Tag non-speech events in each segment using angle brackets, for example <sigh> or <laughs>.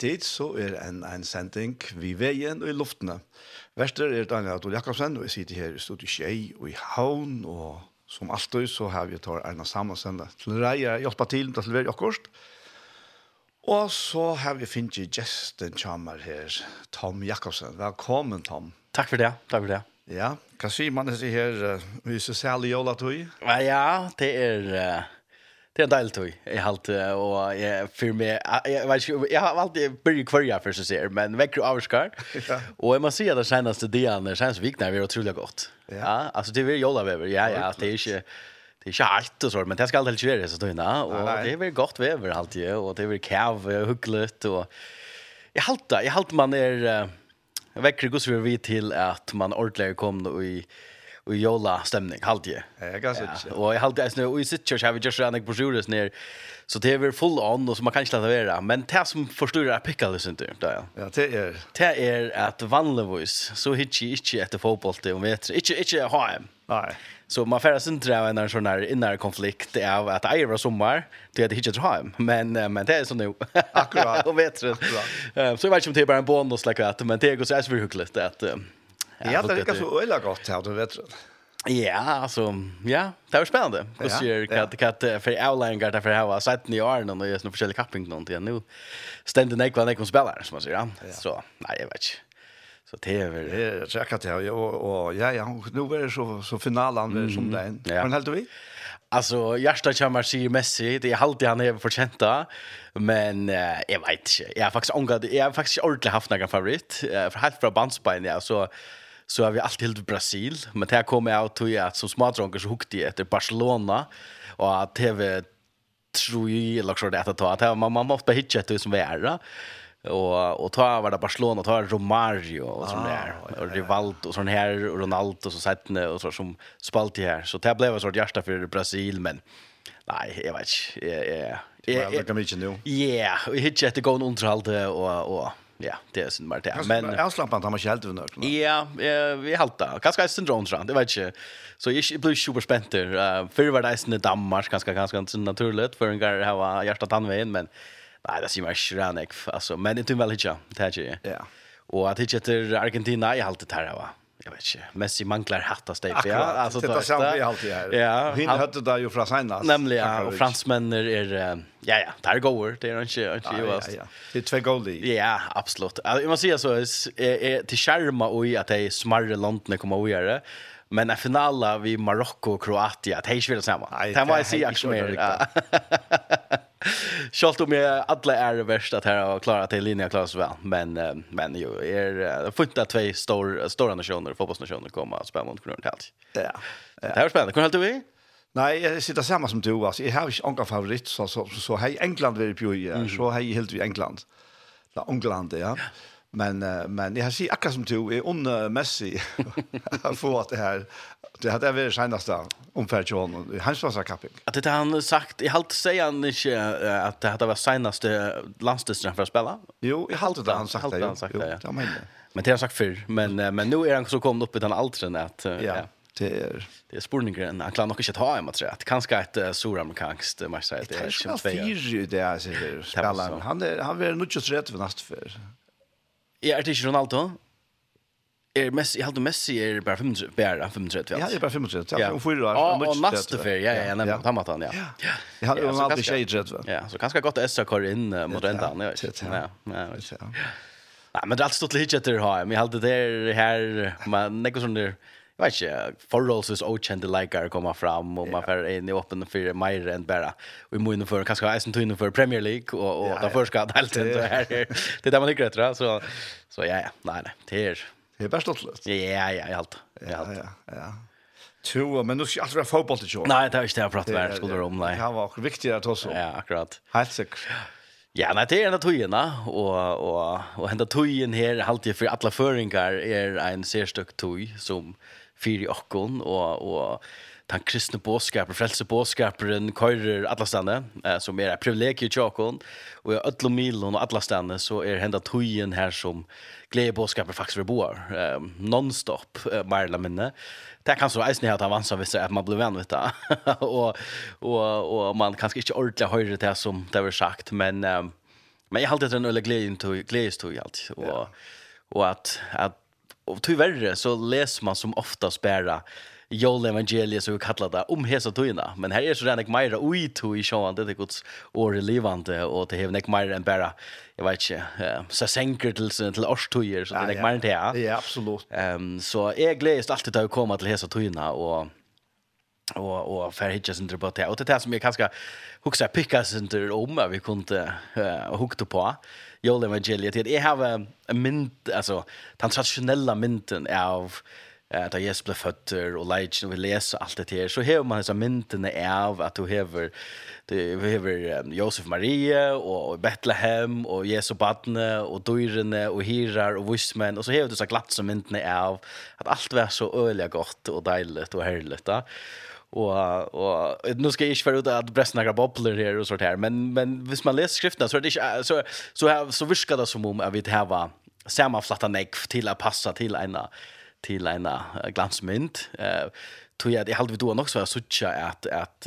tid så er en, en sending vi veien og i luftene. Verster er Daniel Adol Jakobsen, og jeg sitter her i studiet Kjei og i Havn, og som alltid så har vi tar Erna Samuelsen til reier, hjelpa til til å være akkurat. Og så har vi finnet gesten kommer her, Tom Jakobsen. Velkommen, Tom. Takk for det, takk for det. Ja, hva sier man det her, uh, hvis du særlig jøla tog? Ja, det er... Uh Det är en del tog halt och jag för mig jag vet inte jag har alltid börjat kvarja för så ser men väcker avskar. <laughs> Och må si at det senaste dian, det känns vikt vi är otroligt gott. Ja, alltså det är jolla vever, Ja ja, det är inte det är inte allt og så men det ska alltid göra så då innan och det är väl gott vever alltid och det är väl kav hyggligt och jag halta jag halt man är vekker gus vi till att man ordentlig kom då i i jola stämning halt ju. Ja, ganska så. Och jag halt alltså och i sitt church har vi just rank brochures ner. Så det är väl full on och så man kan inte låta vara, men det som förstår är pickles inte där. Ja, det är det är att vanligtvis så hitchi inte efter fotboll det om vet inte inte ha hem. Nej. Så man färdas inte där en sån här inre konflikt av att det är sommar, det är hitcha hitchet hem. Men men det är så nu. Akkurat. Och <laughs> vet du. Så jag vet inte om det är bara en bonus like att men det går så här så hyggligt att Ja, det verkar så øyla godt her, du vet. Ja, alltså, ja, det var spännande. Och så det kat kat för outline gata för hava sett ni är någon och är såna olika capping någon till nu. Ständ den ekvan ekon spelare som man säger, ja. Så nej, jag vet inte. Så det är väl det jag kan ta och ja ja nu er det så så finalen mm. som den. Ja. Men helt vi? Alltså Jarsta Chamar sig Messi, det är alltid han är förtjänt men uh, jag vet inte. Jag har faktiskt ångat, jag har faktiskt ordentligt haft några favorit Uh, för helt från bandsbein ja så så har vi alltid helt Brasil, men det kom jag att jag som smådronkar så hukte jag efter Barcelona och att TV tror ju eller så det att ta att man man måste hitta ett som är och och ta var det Barcelona ta Romario och sån där och Rivaldo och sån här och Ronaldo så sett och så som spalt i här så det blev en sorts hjärta för Brasil men nej jag vet inte jag jag jag kan inte nu ja vi hitta ett gå underhåll och och Ja, det är synd bara det. Men jag slappar inte man helt vunnet. något. Ja, vi halta. Kanske er syndrom tror Det vet inte. Så jag super spent där. Uh, før var det eisen i Danmark ganska ganske naturligt för en grej har hjertet tannveien, men nej, det ser ikke schranek alltså men det er vel ikke, det här. Ja. Och at ikke etter Argentina i halta där va jag vet inte. Messi manglar hatta steg. Ja, alltså det är vi alltid här. Ja, hin hade det ju från senast. Nämligen ja, och fransmännen är ja ja, där går det är inte inte ju alltså. Det är två gold i. Ja, absolut. Alltså man ser så är till skärma och i att det är smarre landen kommer att göra Men en finale vi Marokko och Kroatia, det är ju väl samma. Det var ju så action mer. Schalt om jag alla är det värst att här har klarat till linjen så väl, men men ju är funta två stor stora nationer, fotbollsnationer kommer att spela mot Kroatien helt. Ja. Det här är spännande. Kommer du vi? Nej, jag sitter samma som du alltså. Jag har ju några favorit så så så hej England vill ju så hej helt vi England. Ja, England ja. ja. Men men jag ser akkurat som du är on Messi <laughs> för att det här det hade varit senaste ungefär John han hans så kappig. Att det han sagt i halt säger han inte att det hade varit senaste landstestern för att spela. Jo, i halt det han sagt det. Han sagt det. Ja, men men det har sagt för men men nu är han så kommit upp i den altren att ja. Det är det är spårningar än han klarar nog inte att ha en match att kanske ett suramerikanskt match det är 22. Det är fyra det är spelaren. Han han är nog inte rätt för nästa för. Ja, er ikke Ronaldo. Er Messi, jeg halte Messi er bare 35, bare 35. Ja, det er bare 35. Ja, om fyra år. Og, og neste fyr, ja, ja, nemlig, ta han, ja. Ja, ja, ja, Ronaldo ikke Ja, så kanskje godt Essa SK kår inn mot enda, ja, ja, ja, ja. Men det er alltid stått litt etter HM. Jeg halte det her, men det er ikke sånn der, jag vet inte, förhållsvis okända likar komma fram och man får in i öppen för mer än bara. Vi måste för kanske ha en tunn för Premier League och och där först ska det helt så här. Det där man ligger rätt så så ja ja, nej nej, det är det är bäst att Ja ja ja, allt Ja ja ja. Två, men nu ska jag vara fotboll till Jordan. Nej, det är inte det jag pratar med, skulle du om, nej. Det var viktigt att också. Ja, akkurat. Helt säkert. Ja, nei, det er enda tøyene, og, og, og enda tøyen her, alltid for alle føringer, er en særstøk tøy som fyri okkon og og den kristne båskaper, frelse båskaperen, køyrer alla stande, eh, som er et privilegium til tjåkon, og i ødlo milen og alla stande, så er henda tøyen her som glede båskaper faktisk vi boar, eh, non-stop, eh, mer eller minne. Det kan så eisen i at han vanser hvis at man blir venn, vet du, og, og, og man kanskje ikke ordentlig høyre det som det var sagt, men, eh, men jeg har alltid en øyne gledestøy, gledestøy alt, og, ja. og at, at och tyvärr så läser man som ofta spära Joel evangeliet så vi kallar det om hesa tøyna, men her er så rennig meira ui to i sjåan, det er gods åre livande, og det er nek meira enn bara, jeg vet ikke, um, så senker til, til årstøyer, så det er nek meira enn det. Ja, ja ehm Um, så jeg gledes alltid til å komme til hesa tøyna, og och och för hitcha sin på det. Och det är som jag kanske huxar pickas inte om vi kunde uh, hukta på. Jol evangeliet. Jag har en mynd, alltså den traditionella mynden av eh där Jesus blev och lejt och vi allt det här så här man så mynten är av att du hever du hever Josef Maria och Betlehem och Jesu barn och dyrene och hirar och vismän och så hever du så glatt som mynten är av att allt var så öliga gott och dejligt och härligt va och och nu ska jag inte vara ute att bränna några bubblor här och sånt här men men hvis man läser skrifterna så är det inte, så så här så viskar det som om jag vet här var samma flatta neck till att passa till en till en glansmynt. Eh uh, tror jag det hade vi då också så att att att,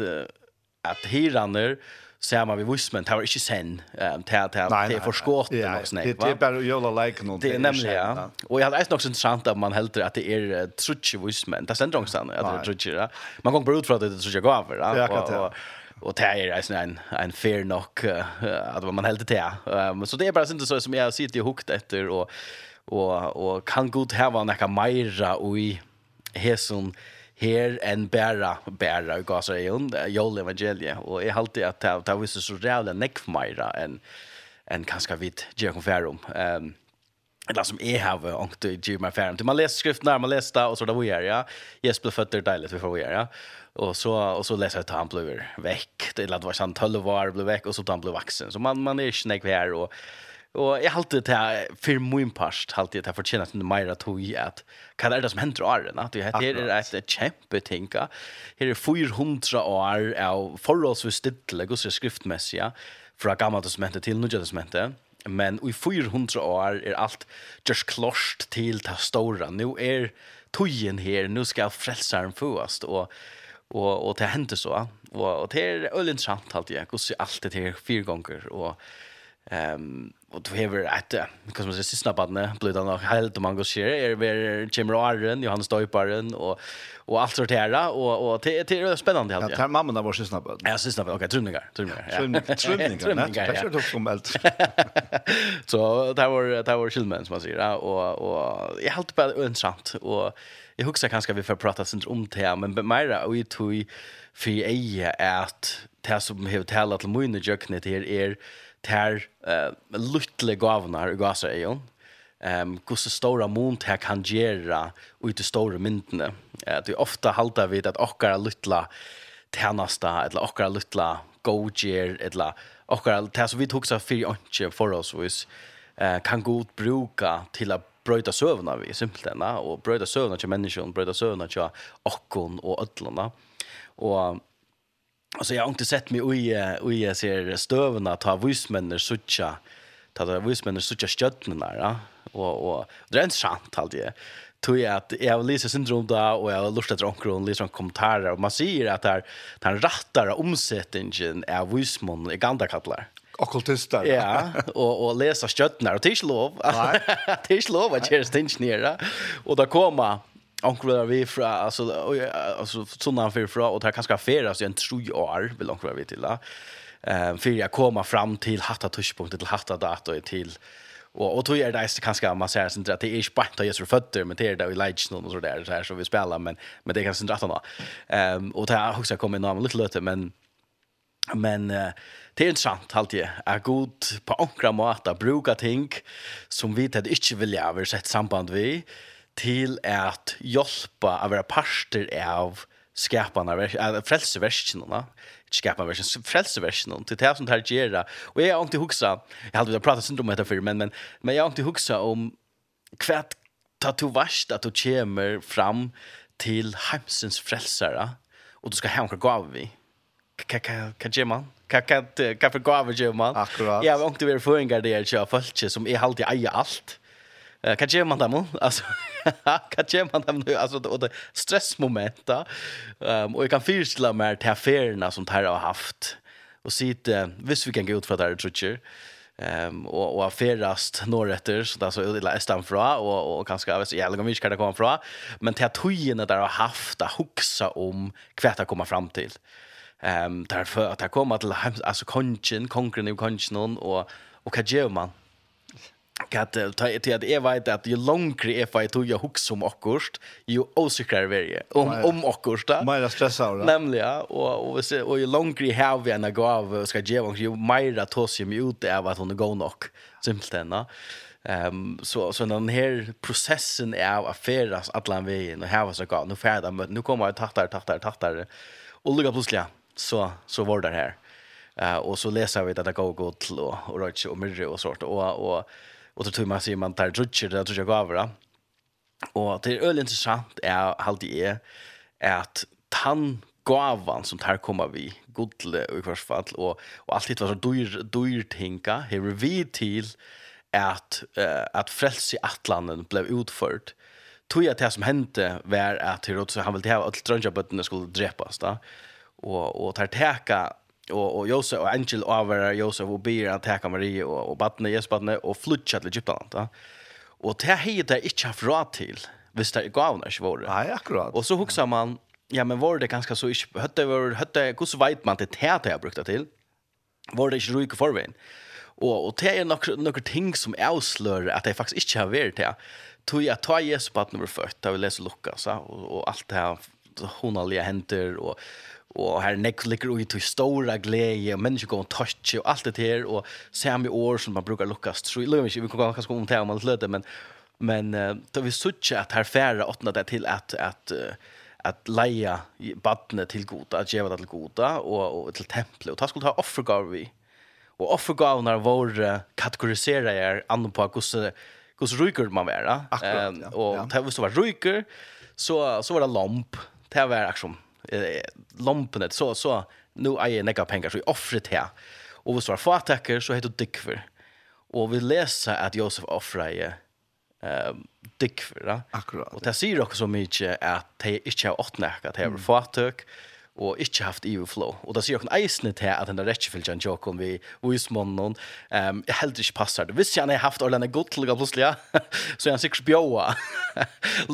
att hyranner ser man vi vismen tar ikke sen ehm tar tar det för skott det något snäpp det är bara jolla like någon det är nämligen ja. jeg hadde hade också interessant at man helt at det är trutje vismen det sen også at det trutje ja. Man går brut för att det trutch går över ja. Og og det är en en fair knock at man helt til ehm så det er bare sånn så som jeg sitter ju hooked etter og og og kan god ha vara några mera och i hesson her enn bæra, bæra i Gaza i hun, jol evangeliet, og jeg halte at det, det visste så rævlig nekv meira enn en kanskje vidt gjør hun færum. Um, eller som jeg har ångt i gjør meg færum. Man leser skriften der, man leser det, og så er det vi jeg, ja. Jesper ble født, det er deilig, vi får vi gjøre, ja. Og så og så leser jeg att han blev väck. Det var sånn 12 år ble vekk, og så han ble vaksen. Så man man er ikke snägg her, og... Og jeg halte det her, for min part, halte jeg til å fortjene til Meira tog i at hva er det som hender åren? At det her er et kjempe ting. Her er 400 år av forholdsvis stidtelig og skriftmessige fra gamle testamentet til nødvendig testamentet. Men i 400 år er alt just klost til det store. Nå er tøyen her, nå skal frelseren fåast, og, og, og det hender så. Og, og det er øyelig interessant, halte jeg, hvordan alt det her fire ganger, og... Um, och då har ett kan man säga sista badne blir det nog helt man går share är vi Jim Roaren Johan Stoiparen och och allt sånt här och och det det är spännande helt. Ja, tar mamman där var sista band. Ja, sista. Okej, trumningar, trumningar. Trumningar, trumningar. Det är ju också helt. Så där var det var skillnaden som man säger och och jag helt på intressant och jag huskar kanske vi får prata sen om det men mera och i tog för eje att det som har talat till mina jöknet här är ter uh, luttle gavnar i gasa ehm um, kusse stora mont her kan gjera ut de stora myntene. Eh uh, det ofta halda við at okkara lutla ternasta eller okkara lutla gojer eller okkara tær so vit hugsa fyrir onki for oss vis eh kan godt bruka til at brøyta sövna vi simpelthen og brøyta sövna till människan brøyta sövna till okkon og ölluna. Og Alltså jag har inte sett mig i i jag ser stövna ta vismänner sucha ta ta vismänner sucha stöttna ja och och det är inte sant allt det tror jag att jag har läst syndrom där och jag har lust att onkel och kommentarer och man ser att här den rattar omsättningen är vismän i gamla kallar okkultister. Ja, och och og det och ikke lov. Nej. <laughs> tisch lov att göra stinch nere. Och då komma onkel där vi fra alltså alltså såna han fra och där kanske färas ju en sju år vill onkel vi till. Ehm för jag kommer fram till hatta tuschpunkter till hatta dator till Och och tror jag det där kanske man säger sen att det är inte bara att jag så fötter men det är där vi lights någon och så där så här så vi spelar men men det kan inte att han. Ehm och det har också kommit några lite lite men men uh, det är intressant alltid jag är god på ankra måta bruka ting som vi det inte vill jag översätta samband vi til at hjelpa av være parster av skapene av frelseversjonerna skapa version frelseversjonen till det som tar gera. Och jag jeg har ikke huksa jeg hadde vi syndrom om dette men, men, men jag har ikke om kvärt ta to varst att du kommer fram till hemsens frälsare och du ska ha gå av vi hva gjør man? hva for gave vi man? akkurat jag har ikke vært føringar det jag har folk som er alltid eier alt kan ge man dem alltså <laughs> kan ge man dem nu alltså och det stressmoment då. Ehm och jag kan fyrstla mer till affärerna som tar här har haft och sitt uh, visst vi kan gå ut för det här tror Ehm och och affärast norrätter så där så illa stam fra och och kanske jag så jävla mycket kan det komma fra men till tojen där har haft att huxa om kvätta komma fram till. Ehm därför att det kommer till alltså konchen konkret konchen och och vad gör man kat ta till at jag vet att ju långre är för to jag hooks som akkurst ju osäkrare varje om om akkurst där mera stressar det nämligen och och och ju långre har vi en av ska ge och ju mera tos ju ut är vad hon go nok simpelt simpelthen Ehm så så den här processen är affäras alla vägen och här var så gott. Nu färda men nu kommer jag tattar tattar tattar och lugga plötsligt så så var det här. Eh och så läser vi att det går gott och och och myrre och sånt. Och och och då tror man sig man tar drutcher det tror jag gav va. Och det är öl intressant är halt det är att han gavan som tar komma vi godle i vars fall och och allt det var så dyr dyr tänka här vi till att uh, att frälsa atlanten blev utfört tog jag det som hände var att Herodes han ville ha att drönja skulle drepas då och och tar täcka och och Josef och Angel över Josef och ber at ta Maria och og barnet Jesus barnet och flytta til Egypten va. Och det här det inte haft råd till. Visst det gavene när svår. Nej, akkurat. Och så huxar man ja men var det ganska så ikke, hötte var hade hur vet man det här det jag brukte till. Var det inte rika förvän. Och och det är nok, noen ting som avslöjar att det faktiskt inte har vært det. Tog jag ta Jesus barnet nummer født, da vi leser Lukas och och allt det här honaliga henter, och og her nekk ligger ui til stora glede, og mennesker går og touch, og alt det her, og samme år som man brukar lukkas tro, løy ikke, vi kan gå ganske om det om alt løte, men, men uh, da vi suttje at her færre åttna det til at, at, uh, at leia badne til goda, at djeva det til goda, og, og til tempelet, og ta skulle ta offergav vi, og var uh, kategoriserer er annet på hur hur ryker man var. Akkurat, ja. Och ja. det var ryker, så, så var det lamp. Det var akkurat eh, lompenet så så nu är jag näka pengar så i offret här. Och vi svarar fatacker så heter Dickver. Och vi läser att Josef offrar eh dikver. Akkurat. Och det säger också mycket att det inte är åtnäka att det är fattack. Mm og ikke haft overflow. Og det sier jo eisende til at den der rettjefylgjen jokken vi vismannen um, jeg heldig ikke passer det. Hvis jeg har haft Orlanda godt til å plutselig, ja, <laughs> så er han sikkert bjøa.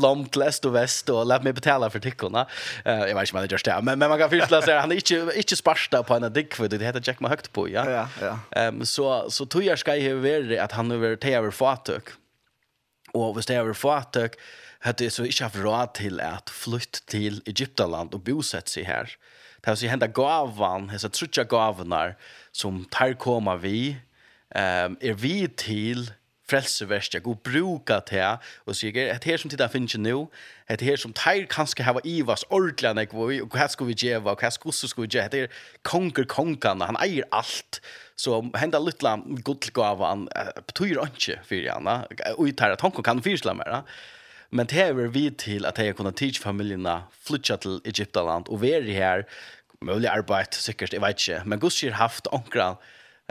lom til øst og vest og lett meg betale for tikkene. Uh, jeg vet ikke om han gjør det, men, men man kan fyrstla seg, han er ikke, ikke sparsta på en dikkvid, det heter Jack meg høyt på, ja. ja, ja. Um, så, så tog jeg skal jeg være at han er til å være fatøk. Og hvis det er fatøk, hade så inte haft råd till att flytta till Egyptaland och bosätta sig här. Det har så hända gavan, dessa trutja gavarna som tar komma vi ehm är vi till frälseverstja, god bruka til, og sier, et her som tida finnes ikke et her som teir kanskje hava ivas ordelig enn og hva skal vi djeva, og hva skal vi djeva, et her konger konkan han eier alt, så henda lilla godlgava han betyr ikke for hana, og i tar at han kan fyrsla mer, Men det er vi til at jeg kunne teach familjerna flytja til Egyptaland og være her, mulig arbeid, sikkert, jeg vet ikke, men Guds har haft ankra,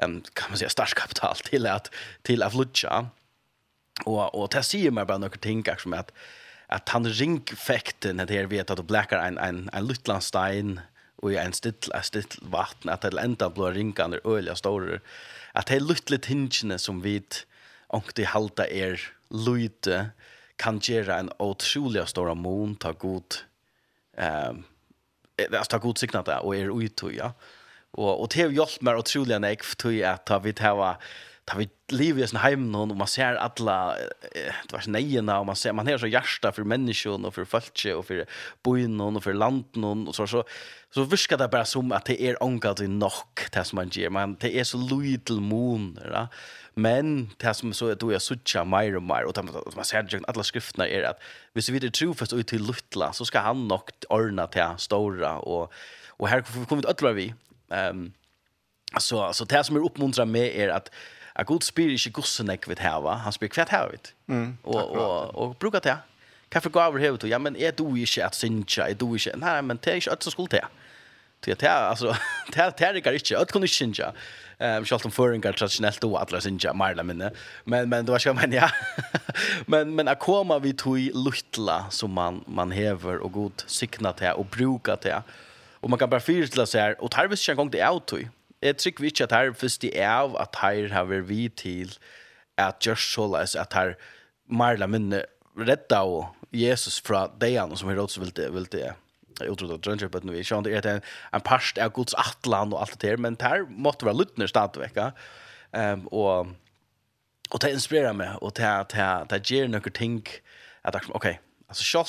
um, kan man säga, startkapital til at, til at flytja. Og, og det sier meg bare noen ting, som at, at han ringfekten, at jeg vet at du blekker en, en, en luttlandstein, og en still, en still vatten, at det enda blå ringene er øyelig og store, at det er luttlig tingene som vi ångte halta er lute, kan göra en otrolig stor mån ta god ehm um, ta god signat och är ut ja. Och och det har hjälpt mig otroligt när jag tog att ta vi här ta vi lever i sin hem någon och man ser alla det var nejna och man ser man har så hjärta för människan och för folket och för byn och för landet och så så så viskar det bara som att det är angat i nok det som man ger man det är så little moon va Men det som så är då jag sucha mer och mer och det man ser ju alla skrifterna är att hvis vi det tror fast ut till Lutla så ska han nog ordna till stora och och här kommer vi öllra vi. Ehm så så det som är uppmuntra med är att att god spyr inte gossen jag vet här va. Han spyr kvätt här vet. Mm, och och och brukar det. Kan för gå över huvudet. Ja men är du inte att synja, är du inte. Nej men det är inte att så skulle det. Det är alltså det är det är inte att kunna synja. Ehm um, om föringar traditionellt då alla sin Marla minne. Men men det var ska man ja. <laughs> men men att komma vi tog lutla som man man häver och god signat här och bruka här. Och man kan bara fyrtla så här och tarvis en gång det är tog. Jag tycker vi inte att här först det är av att här har vi till att just så läs att här Marla minne rädda och Jesus från dejan som vi råds vill det vill det utrot att drönja på vi sjön det är en en past är Guds attland och allt det där men där måste vara lutner stad vecka. Ehm och och det inspirerar mig och det att det det ger några ting att okej okay, alltså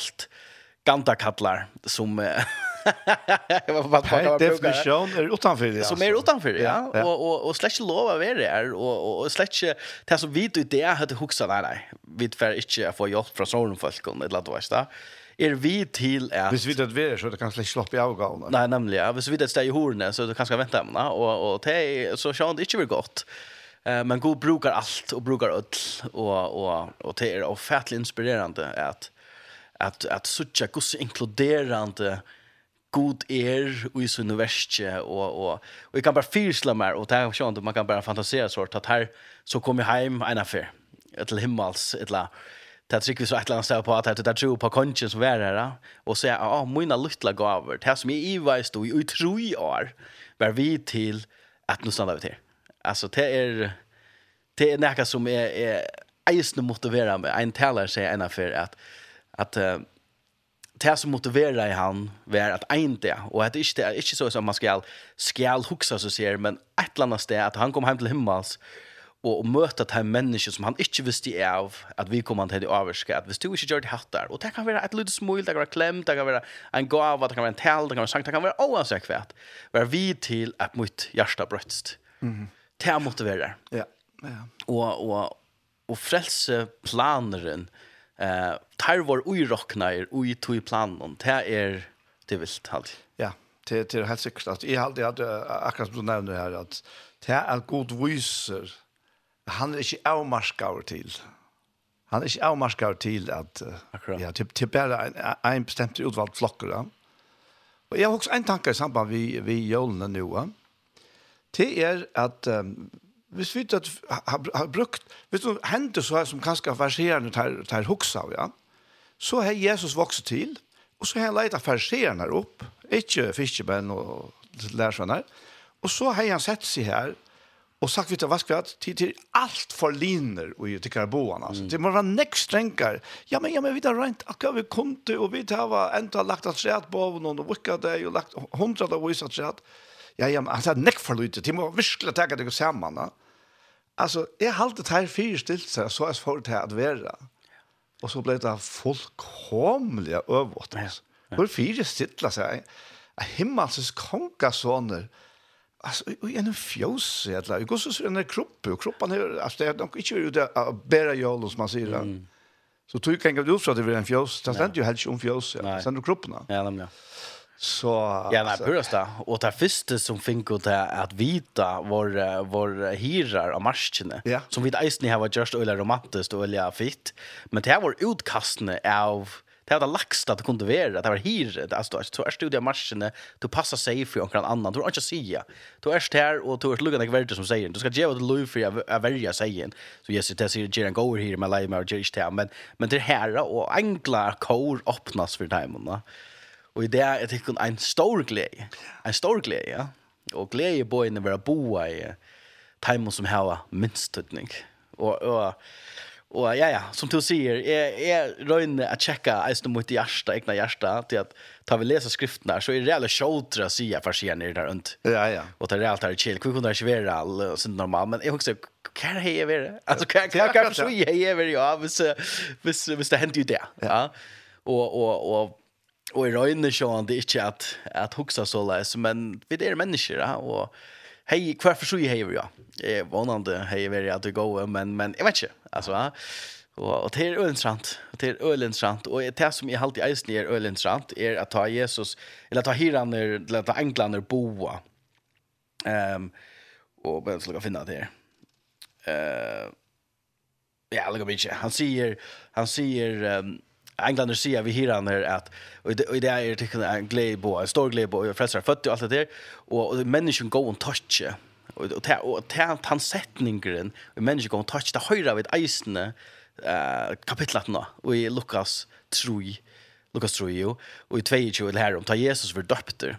ganta kallar som <laughs> vad vad definition är utanför det. Som är utanför, ja. Och och och släcka lov av det är och och släcka det som vi det hade huxat nej nej. Vi för inte få hjälp från sån folk eller vad det var er vi til at... Hvis vi vet at vi er, så er det kanskje ikke slopp i avgavene. Nei, nemlig, ja. Hvis vi vet at det er i horene, så er det kanskje vente henne, og, og det er, så ser det ikke blir godt. Eh, men god brukar allt och brukar öll och och och det är ofattligt inspirerande att att att sucha kus inkluderande god er i sin universe och och og jag kan bara fyrsla mer och det här känns man kan bara fantisera sort att här så kommer hem en affär ett himmels ettla Det tycker vi så ett land på att det där tror på konchen som är där och så ja, mina lilla gåvor. Det som är i vad stod i utroj år var vi till att nu stannar vi till. Alltså det är det är näka som är är eisne motivera mig. En talar säger en affär att att det som motiverar i han var att inte och att inte är inte så som man ska skall huxa så ser men ett annat sted att han kom hem till himmels og møte de mennesker som han ikke visste av, at vi kommer til å avvarske, at hvis du ikke gjør det hatt der, og det kan vara et lite smil, det kan vara klem, det kan være en gåva det kan vara en tal det kan vara en sang, det kan vara oansett kvært, være vi til at mot hjärta brøtst. Mm -hmm. Det er. Ja, ja. Og, og, og frelse planeren, eh, tar vår uirokner ui tog planen, det er det vilt halt Ja, det, det er helt sikkert. Jeg hadde alltid akkurat som du nevner her, at det er god viser, han er ikke avmarskar til. Han er ikke avmarskar til at Akkurat. ja, typ, typ bare en, en bestemt utvalgt flokker. Ja. Og jeg har også en tanke i samband vi, vi jølene nå. Det er at um, hvis vi har, har, har brukt, hvis det hender så her som kanskje verserende tar, tar huksa, ja, så har Jesus vokset til, og så har han leidt verserende opp, ikke fiskebenn og lærersvenner, og så har han sett seg her, Och sagt vi till vaskvart till till allt för linjer och ju till karbon alltså. Det måste vara näck stränkar. Ja men ja men vi där rent akka vi kunde och vi där var ända lagt att skärd på och någon vecka det ju lagt hundra och visat skärd. Ja ja men alltså näck för lite till måste virkla ta det samman. Va? Alltså är halt det här fyra stilt så så är svårt här att vara. Och så blev det fullkomliga övåt. Ja. Ja. Hur fyra så här Himmelsens kongasoner. Ja Alltså i en fjós eller jag går så den kropp och kroppen är alltså det är nog inte ju det bära jag som man säger. Mm. Så tog kan du så det blir en fjós. Det ständ ju helt om fjós. Ja. Sen du kroppen. Ja, men ja. Så ja, men purst då. Och det första som fick ut är att vita var var hyrar av marskene, ja. som vid isen har var just eller romantiskt och eller fitt. Men det här var utkastne av det hade laxta att kunde vara det var hyr alltså du är studia marscherna du passar sig för någon annan du har inte säga du är här och du är lugna dig värde som säger du ska ge det lov för att välja sägen så yes det säger Jeren går här med Lime och Jerish Town men men det här och enkla kor öppnas för timmarna och i det är det en stor glädje en stor glädje ja. Och glädje boy inne vi boa i timon som har minst tydning och och Och ja ja, som du säger, är är rönne att checka eisen mot hjärta, egna hjärta till att ta vi läsa skriften där så är det alla shouldra säga för sig ner där runt. Ja ja. Och det är allt här chill, hur kunde det svär all så normalt, men jag också kan det vara. Alltså kan kan kan så ju är ju ja, så vis vis det händer ju där. Ja. Och och och och i rönne så det är inte att att huxa så läs, men vi är människor ja, och Hej, kvar för sig hej vi ja. Eh, vanande hej är att det går men men jag vet inte. Alltså ja. Och, och det är ointressant. Det är ointressant Och det som jag alltid eisen är ölintrant är att ta Jesus, eller ta hiraner, eller att ta änglaner boa. Um, och jag ska finna det Eh Uh, ja, lägga mig Han säger, han säger, um, Englander säger vi hyran här att och det och det er en glädje en stor glädje och frälsar født och allt det der, och, og människan går och touch og ta og ta han setningren og mennesker kom touch det høyre ved eisene eh kapitlet nå og i Lukas 3 Lukas 3 jo og i 22 eller her om ta Jesus for døpter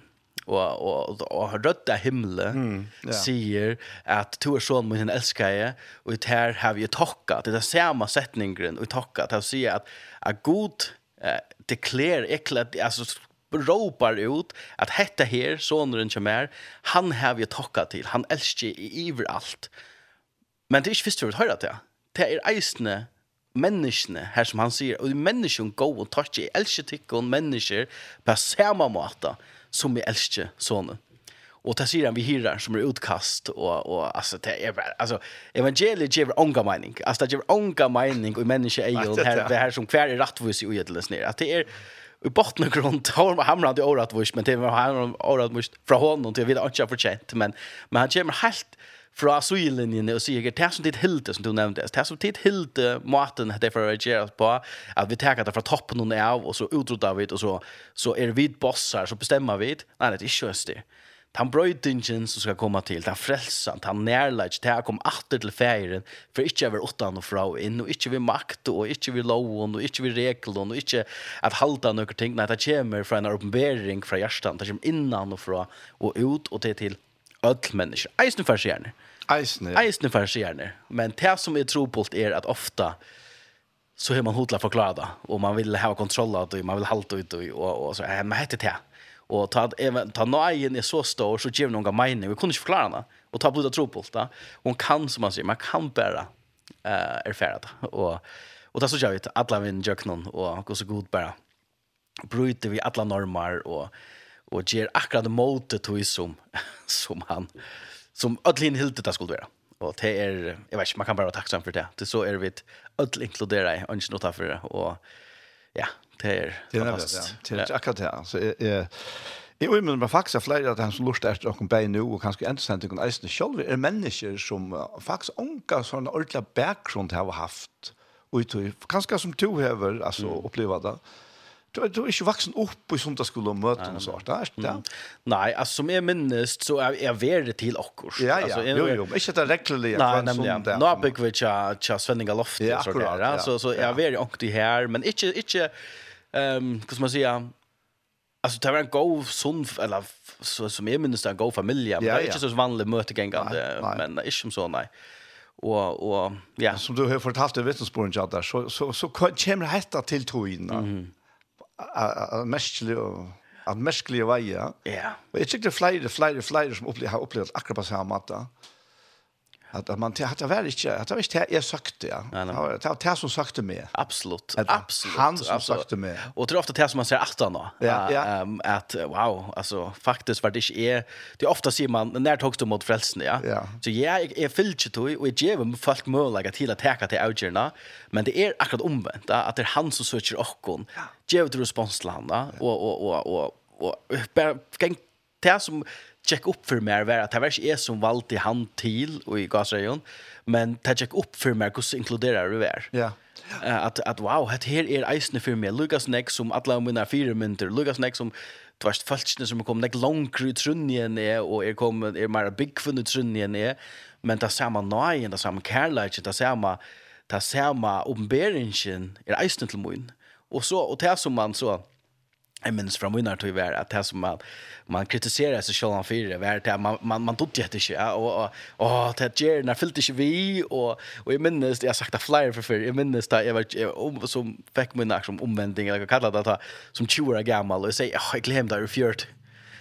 og og og har rødda himle mm, yeah. sier at to er sånn min elsker jeg og ut her har vi tokka det er samme setningen og tokka til å si at at god eh, declare ekla altså ropar ut att hetta her, sonren som er, han har vi tokka till han elsker i iver allt. Men det är inte for å høre det det är eisne menneskene här som han sier, och människan går och touch i älskar tycker mennesker på samme måte som vi elsker sonen och det sier han vi hyrer som är utkast och och alltså det er bare, alltså evangeliet ger ånga mening altså, det ger ånga mening och människa är det här det här som hver er rättvis i ujedelsnär att det är i botten och grund har man hamnat i året vars men det var han året måste från honom till vidare inte förtjänt men men han kommer helt fra asyllinjen og sier det som ditt hilde som du nämnde det som ditt hilde maten det er for å reagere på at vi tar det från toppen och av och så utrotar vi det och så så är vi bossar så bestämmer vi nej det är ikke just det han brøytingen som skal komme til, han frelsen, han nærlæg, han kom alltid til feiren, for ikke over åttan og fra og inn, og ikke ved makt, og ikke ved loven, og ikke ved reglen, og ikke at halda noen ting, nei, det kommer fra en oppenbering fra hjertan, det kommer innan og fra, og ut, og det til ødel mennesker. Eisne gjerne. Eisne. Ja. seg gjerne. Men det som er tror på er at ofta så har man hotla förklara det. Och man vill ha kontroll av det. Man vill halta ut det. Och, och så. Men det det. Och ta even ta nøyen er så stor så ger noen mening. Vi kunde inte förklara det. Och ta blodet tro på det. Hon kan som man sier man kan bära eh erfärda och och det så jag vet alle min jöknon og går så god bare bryter vi alla normer och och ger akkurat det måte tog som som han som ödlin hilde det skulle vara och det är jag vet ikke man kan bara vara tacksam för det det så är vi ødelin inkludere i ønsken i ta for det och ja det er fantastisk. Det er akkurat det. Så jeg, Jeg jeg, vil men faktisk er flere av dem som lurt etter åkken bei nå, og kanskje enda sendt åkken eisene selv, er mennesker som faktisk ånka sånne ordentlig bakgrunn til å ha haft, og kanskje som to hever, altså, mm. oppleva det. Du er, du er ikke vaksen opp i sundagsskolen og møter og sånt, er ikke det? Nei, altså som jeg minnes, så er jeg verre til okkur. Ja, ja, jo, jo, men ikke det reglerlige. Nei, nemlig, ja. Nå bygger vi ikke Svenninga Loftet, ja, akkurat, ja. Så, så jeg er verre ånkt her, men ikke, ikke ehm vad ska man säga Alltså det var en god son eller så som jag minns det en god familj men ja, det är inte så vanligt mötegängande men inte som så nej. Och och ja som du har fortalt i det vittnesbörden jag så så så kommer det hetta till troin. Mm. Mäsklig og at mäsklig veier. Ja. Og jeg tykker det er flere, flere, flere som upplevde har opplevd akkurat på samme måte. Att, att man att det var inte att det var inte jag sagt ja. Det var det som sagte mig. Absolut. Att absolut. Han som sagt det mig. Och tror ofta det som man säger åtta då. Ja, ja. Att wow, alltså faktiskt vart det är det ofta ser man när tog du mot frälsen ja. ja. Så jag är fyllt till och jag ger mig folk möjlighet till att ta till outjerna, men det är akkurat omvänt att det är han som söker och Ger du respons till han och och och och och bara gäng det som check upp för mer var att det var inte är som valde han till och i gasregion men det check upp för mer hur så inkluderar du vär. Ja. Uh, att att wow, det här är isne för mig Lucas Neck som alla mina fyra mynter Lucas Neck som tvärst falskne som kom nek långt ut trunnien är och är kom är mer big för nu trunnien är men det samma nej det samma kärlek det samma det samma uppenbarelsen är isne till mun. Och så och det som man så jag minns från vinnar tog var att det som man, man kritiserar sig själv för det var att man, man, man tog det inte ja, och, och, och det ger när fyllt inte vi och, och jag minns, jag har sagt det flyer för förr jag minns det, jag var jag, som fick min som omvändning eller vad kallar det som 20 år gammal och säger, oh, jag glömde det ur fjört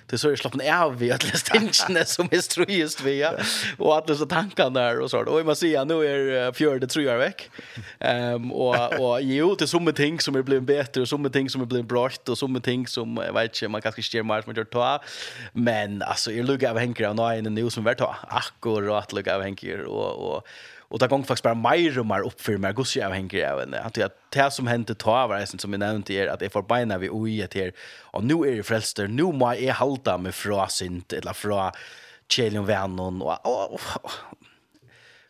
det så är slappna av vi att lästingen <laughs> som är ströjst vi ja. Och att läsa så tankarna där och så och man säger nu är fjärde tror jag veck. Ehm och och jo det som ting som är blivit bättre och som ting som är blivit bra och som ting som jag vet inte man kanske sker mer som gör ta. Men alltså jag luggar av hänger av nu som vart ta. Akkor och att av henker och och Och där gång faktiskt bara mer och mer upp för mig gosse jag hänger av henne. Att det som hände ta var det som jag nämnde er att jag får beina vid oj ett här. Och nu är det frälster. Nu må jag halta mig från synd eller från Kjellin vännen. och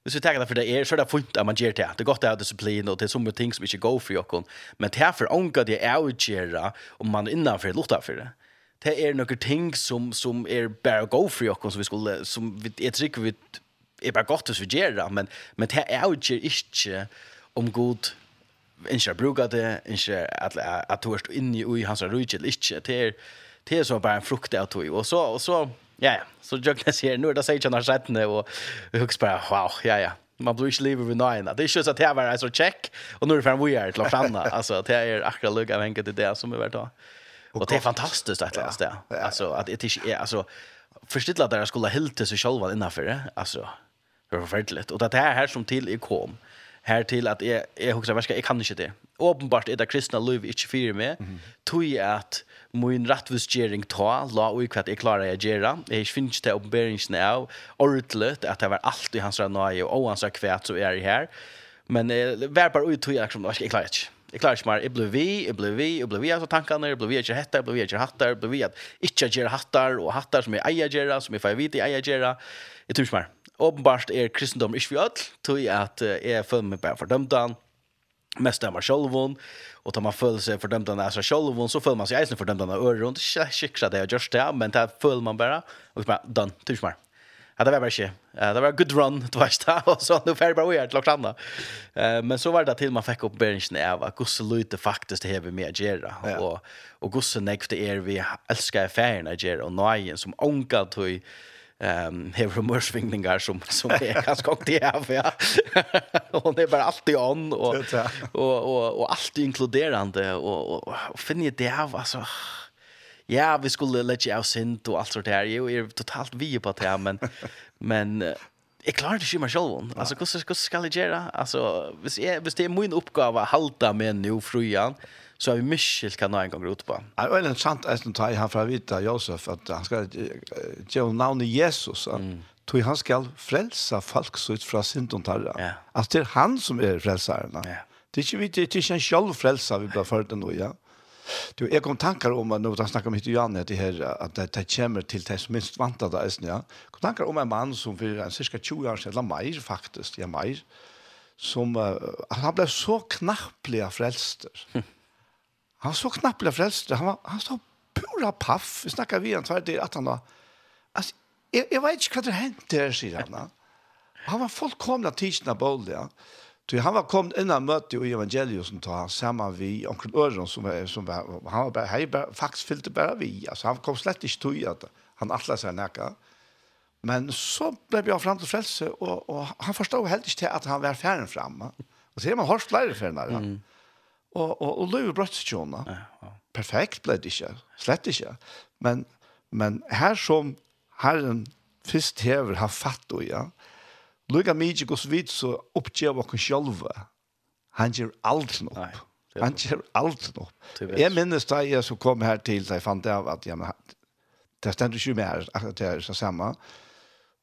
Hvis vi tenker det for det er, så er det funnet at man gjør det. Det er godt å ha disiplin, og det er sånne ting som ikke går for dere. Men det er for ånka det er å gjøre, om man er innenfor eller utenfor det. Det er noen ting som, som er bare å gå for dere, som vi skulle, som vi, jeg tror ikke vi är bara gott att göra men, men det är ju inte om god inte bruka det, inte at, att du är inne i hans rujtjel, inte det är det är så bara en frukt av tog, och så, och så, ja, ja, så jag kan se nu det säger jag när har sett det, og jeg wow, ja, ja, man blir ikke livet med nine Det är ju så att det var så check och nu är det frem vi är till å alltså det är akkurat lukk av enkelt det som vi värt då och det är fantastiskt att läsa det alltså att det är alltså förstilla där skulle helt så själva innanför det, alltså Det var forferdelig. Og det er her som til jeg kom. Her til at jeg, jeg husker, jeg, jeg kan ikke det. Åpenbart er det kristna liv ikke fyrir meg. Mm -hmm. Tog at min rettvisgjering ta, la og hva jeg klarer jeg gjøre. Jeg finner ikke til oppenberingen av ordentlig, at det var alt i hans rannaie, og hans kvæt så er jeg her. Men jeg var bare ut tog jeg, jeg klarer ikke. Jeg klarer ikke mer. Jeg ble vi, jeg ble vi, jeg ble vi av tankene, jeg ble vi at jeg heter, jeg ble vi at jeg hatter, jeg ble vi at ikke jeg hattar hatter, og hatter som jeg eier gjør, som jeg får vite jeg eier gjør. Jeg tror ikke mer åpenbart er kristendom ikke for alt, tog at jeg føler meg bare fordømt han, mest av dømmer sjolvun, og tar man føler seg fordømt han av seg sjolvun, så føler man seg eisen fordømt han av øren, det er ikke sikkert at jeg har gjort det, men det føler man bare, og så bare, done, tusen mer. Ja, det var bare ikke. Det var good run, du vet da, og så nå ferdig bare å gjøre til lagt annet. Men så var det til man fikk opp bergensene av at gosse lute faktisk det hever med å gjøre, og, og gosse nekte er vi elsker ferien å gjøre, og nøyen som ångat tog, ehm um, humörsvingningar som som är ganska gott det här ja. och det är bara alltid on och och och och allt inkluderande och och, finner det av alltså ja vi skulle lägga oss in och allt sånt där ju är totalt vi på det här men <laughs> men jag klarar det ikke meg Alltså, Altså, hvordan, hvordan skal jeg hvis, jeg, hvis det är min oppgave att halta med nu, frujan, så har vi Michel kan ha en gång ut på. Det är sant att han tar han för att vita Josef att han ska ge honom namnet Jesus. Mm. Tog han ska frälsa folk så ut från synden tarra. Ja. Att det är han som är frälsaren. Ja. Det är inte vi, det är inte en själv frälsa vi bara för det nu, ja. Du, jeg kom tankar om, att da snakker med Jan Janne, det her, at det, det kommer til det som minst vant av det, ja. kom tankar om en mann som for en cirka 20 år siden, eller mer faktisk, ja, mer, som, uh, han ble så knapplig av frelster. <laughs> Han så knappla frälst. Han var han så pura paff. Vi snackar vi antar det att han då alltså jag, jag vet inte vad det hände där sig han. Han var fullkomna tidsna boll ja. Så han var kom innan möte i evangeliet som tar samma vi onkel Örson som var som var han var bara hej faktiskt fyllde bara vi alltså han kom slett inte tog att han alla sig näka. Men så blev jag fram till frälse och och han förstod helt inte att han var färden framme. Och så är man har flera färden där. Mm. Og, og, og løy brøtt Ja. Perfekt ble det ikke, slett ikke. Men, men her som Herren først hever har fatt og ja, Lukka mykje gos vidt så oppgjør oss sjølve. Han gjør alt opp. Nei, han gjør alt opp. Jeg minnes da jeg som kom her til, da jeg fant av at ja, men, det stender ikke mer at det er så samme.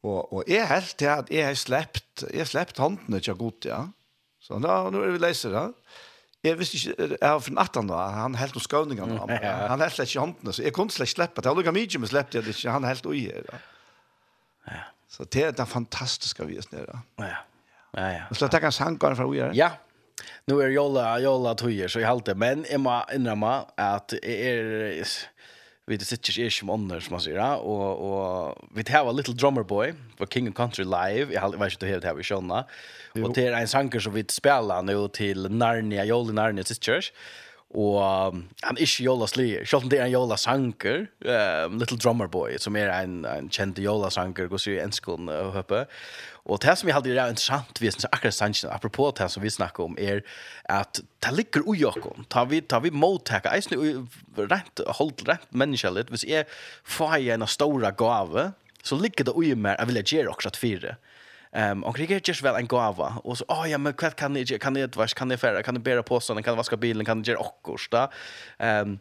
Og, og jeg helt til at jeg har sleppt, jeg har sleppt håndene til godt, ja. Så da, nå er vi leser da. Ja. Jeg visste ikke, jeg var fra 18 da, han helt noen skåningene, <laughs> han, han helt ikke håndene, så jeg kunne slett slippe, det var noe mye, men slippte jeg ikke, han helt ui her. Ja. Så det er det fantastiske vi er her. Ja, ja, ja. Så jeg tenker en sangkaren fra ui her. Ja, nå er jolla, jolla tøyer, så jeg halte, men jeg må innrømme at jeg er vi det sitter ikke som ånder, som man sier, ja. og, og vi har Little Drummer Boy for King of Country Live, jeg, jeg vet ikke helt her vi skjønner, og det er en sanger som vi spiller nå til Narnia, Joli Narnia Sisters, og um, han er ikke Jola Slier, selv om det er en Jola Sanker, um, Little Drummer Boy, som er en, en kjent Jola Sanker, går sier enskån og høpe, Och det som jag hade er intressant vi syns akkurat sannsyn, apropå det som vi snackar om är att det ligger ui okken, Ta vi ta vi mottaka is rent, rätt håll rent människa hvis vis är fire en stora gåva så ligger det ui mer jag vill ge också att fyra. Ehm och det just väl en gåva och så oh ja men kvart kan ni kan ni vars kan ni färra kan ni bära på såna kan vaska bilen? Kan ni ge också Ehm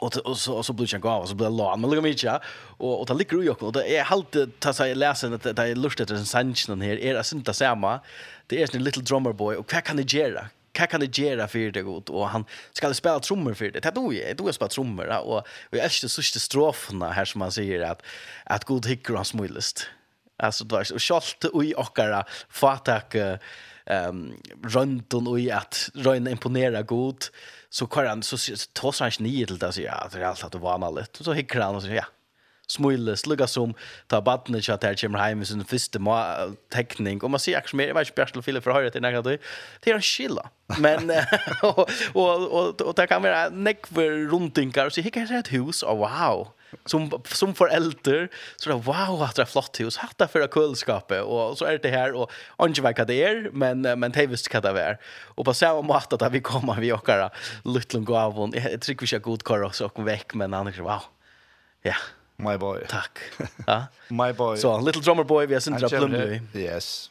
och och så och så blir jag gav så blir lån. Men lugga mig ja. Och och ta ligger ju och det är halt ta sig läsa att det är lust att en sanchen här. Är det inte samma det är en little drummer boy. Och vad kan det göra? Vad kan det göra för det gott och han ska spela trummor för det. Det då är då spela trummor och och jag älskar sista stroferna här som man säger att att god hickar hans smilest alltså då och skalt och i ochkara fatak ehm runt och i att röna imponera god så kvar han så tar han inte ner till det så ja, det är allt att vara vanligt. Så hickar han och så ja, smule slugga som ta badne chat här kommer hem sin första tekning. Och man ser också mer jag vet inte för höra till några det är en skilla. Men och och och det kan vara neck för runtinkar så hickar ett hus och wow som som förälder så där wow att det är flott hus hatta för kölskapet och så är det här och inte vad det är men men det visst vad det är och på samma mat att vi kommer vi åkara luttlung gåvon jag tycker vi ska god kara så och veck men annars wow ja. yeah. My boy. Tack. <laughs> Ja. My boy. Så so, little drummer boy vi har sentrat plum nu. Yes.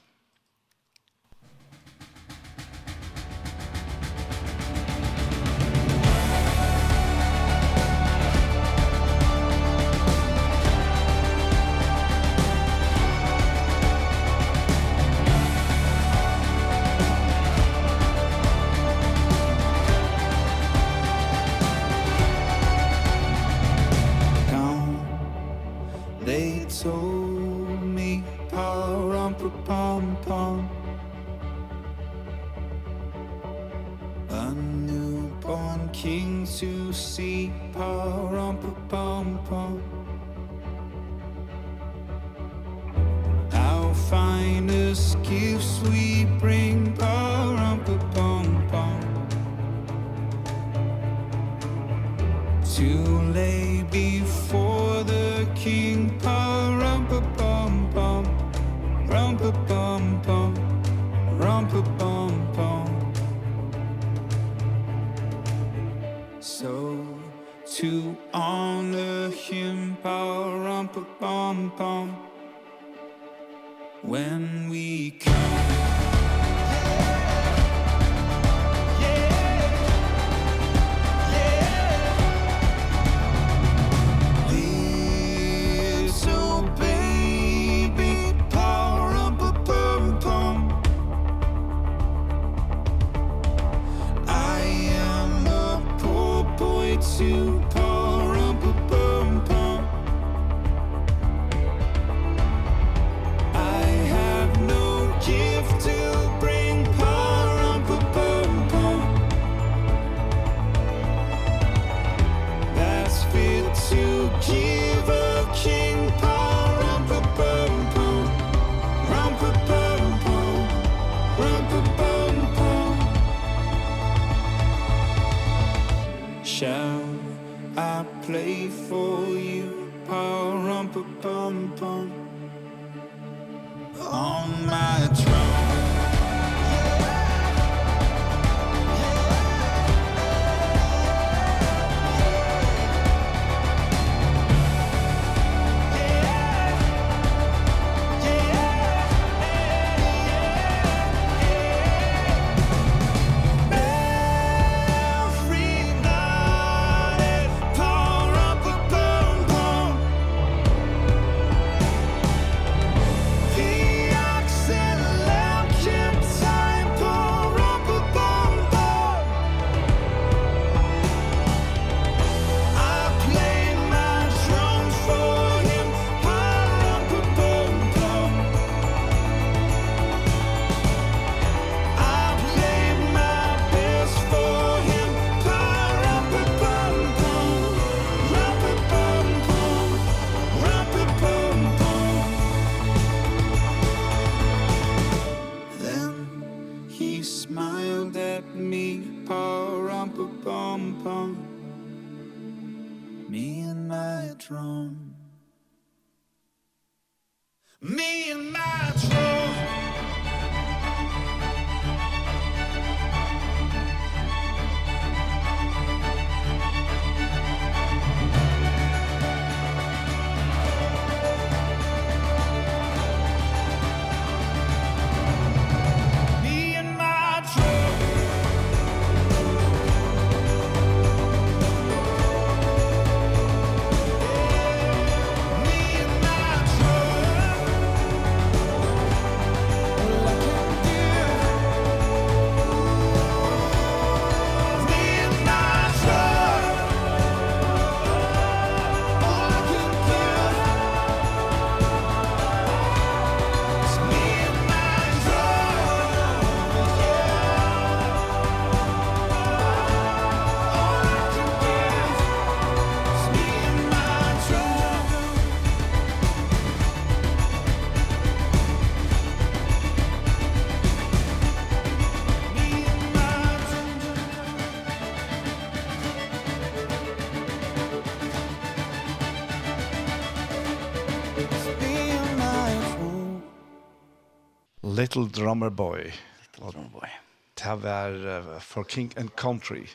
Little Drummer Boy. Little Drummer Boy. Det var uh, for King and Country.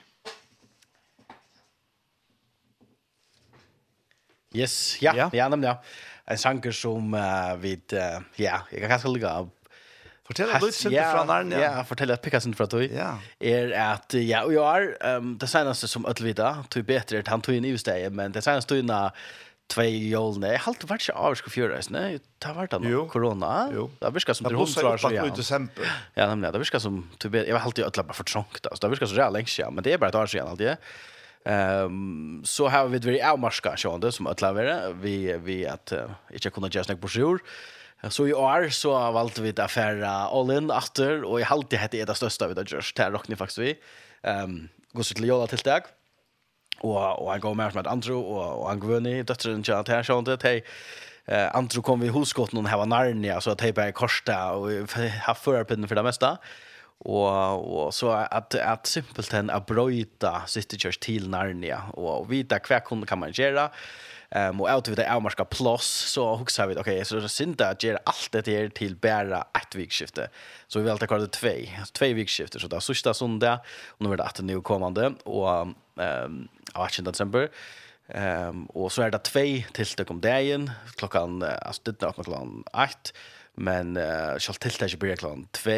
Yes, ja, ja, ja, ja. En sanger som uh, vi, uh, ja, jeg kan kanskje ligge av Fortell at litt sinte fra Narnia. Ja, fortell at Pekka sinte fra tog. Ja. Er at, ja, og jeg er, um, det seneste som ødelvida, tog betre, han tog inn i stedet, men det seneste tog inn av, två jul nej halt vart så avsk för oss nej ta vart då corona det viskar som det hon tror så ja ja nämligen det viska som typ jag har alltid ödla bara för trångt alltså det viska så jävla länge men det är bara ett år sedan alltid. Ehm så har vi det väldigt avmarska sjönde som ödla vara vi vi att inte kunna just snack på sjur. Så i år så valgte vi det affære all-in after, og i halvtid hette det det største vi har gjort, det råkner faktisk vi. Um, Gå så til jola tiltak. Mm och och han går med med Andrew och og han gvunni döttren till att här sånt det hej eh Andrew kom vi hos gott någon här var Narnia så att hej bara korsta och har förpinnen för det mesta och och så att att simpelt en abroita sitter just till Narnia och vita kvar kan man göra Ehm um, och ut vid det Elmarska plus så huxar vi okej okay, så det synd att göra allt det här till bara ett vikskifte. Så vi vill kvar det två, två vikskifte så där sista söndag och nu är det att nu kommande och ehm av 18. december. Um, og så er det tvei tiltak om dagen, klokkan, altså det er klokkan 8, men uh, selv tiltak ikke blir klokkan 2,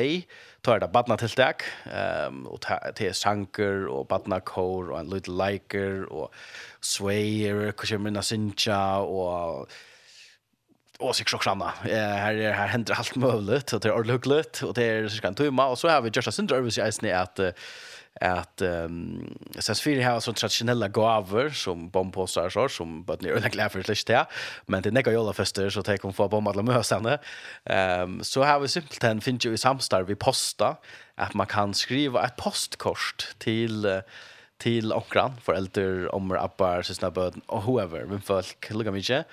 så er det badna tiltak, um, og det er sanker, og badna kår, og en liten liker, og sveir, hva minna sincha, og og sig så framna. Här är här händer allt möjligt och det är ordentligt och det är så kan tumma och så har vi just en syndrom i isen att att um, sen för här så traditionella gåvor som bombpåsar så som but ni öliga glad för det där men det näka jolla fester så tar kom få bomba alla mösarna ehm um, så har vi simpelt en finns ju i samstar vi posta att man kan skriva ett postkort till till onkran föräldrar om appar sina böd och whoever men folk lugga mycket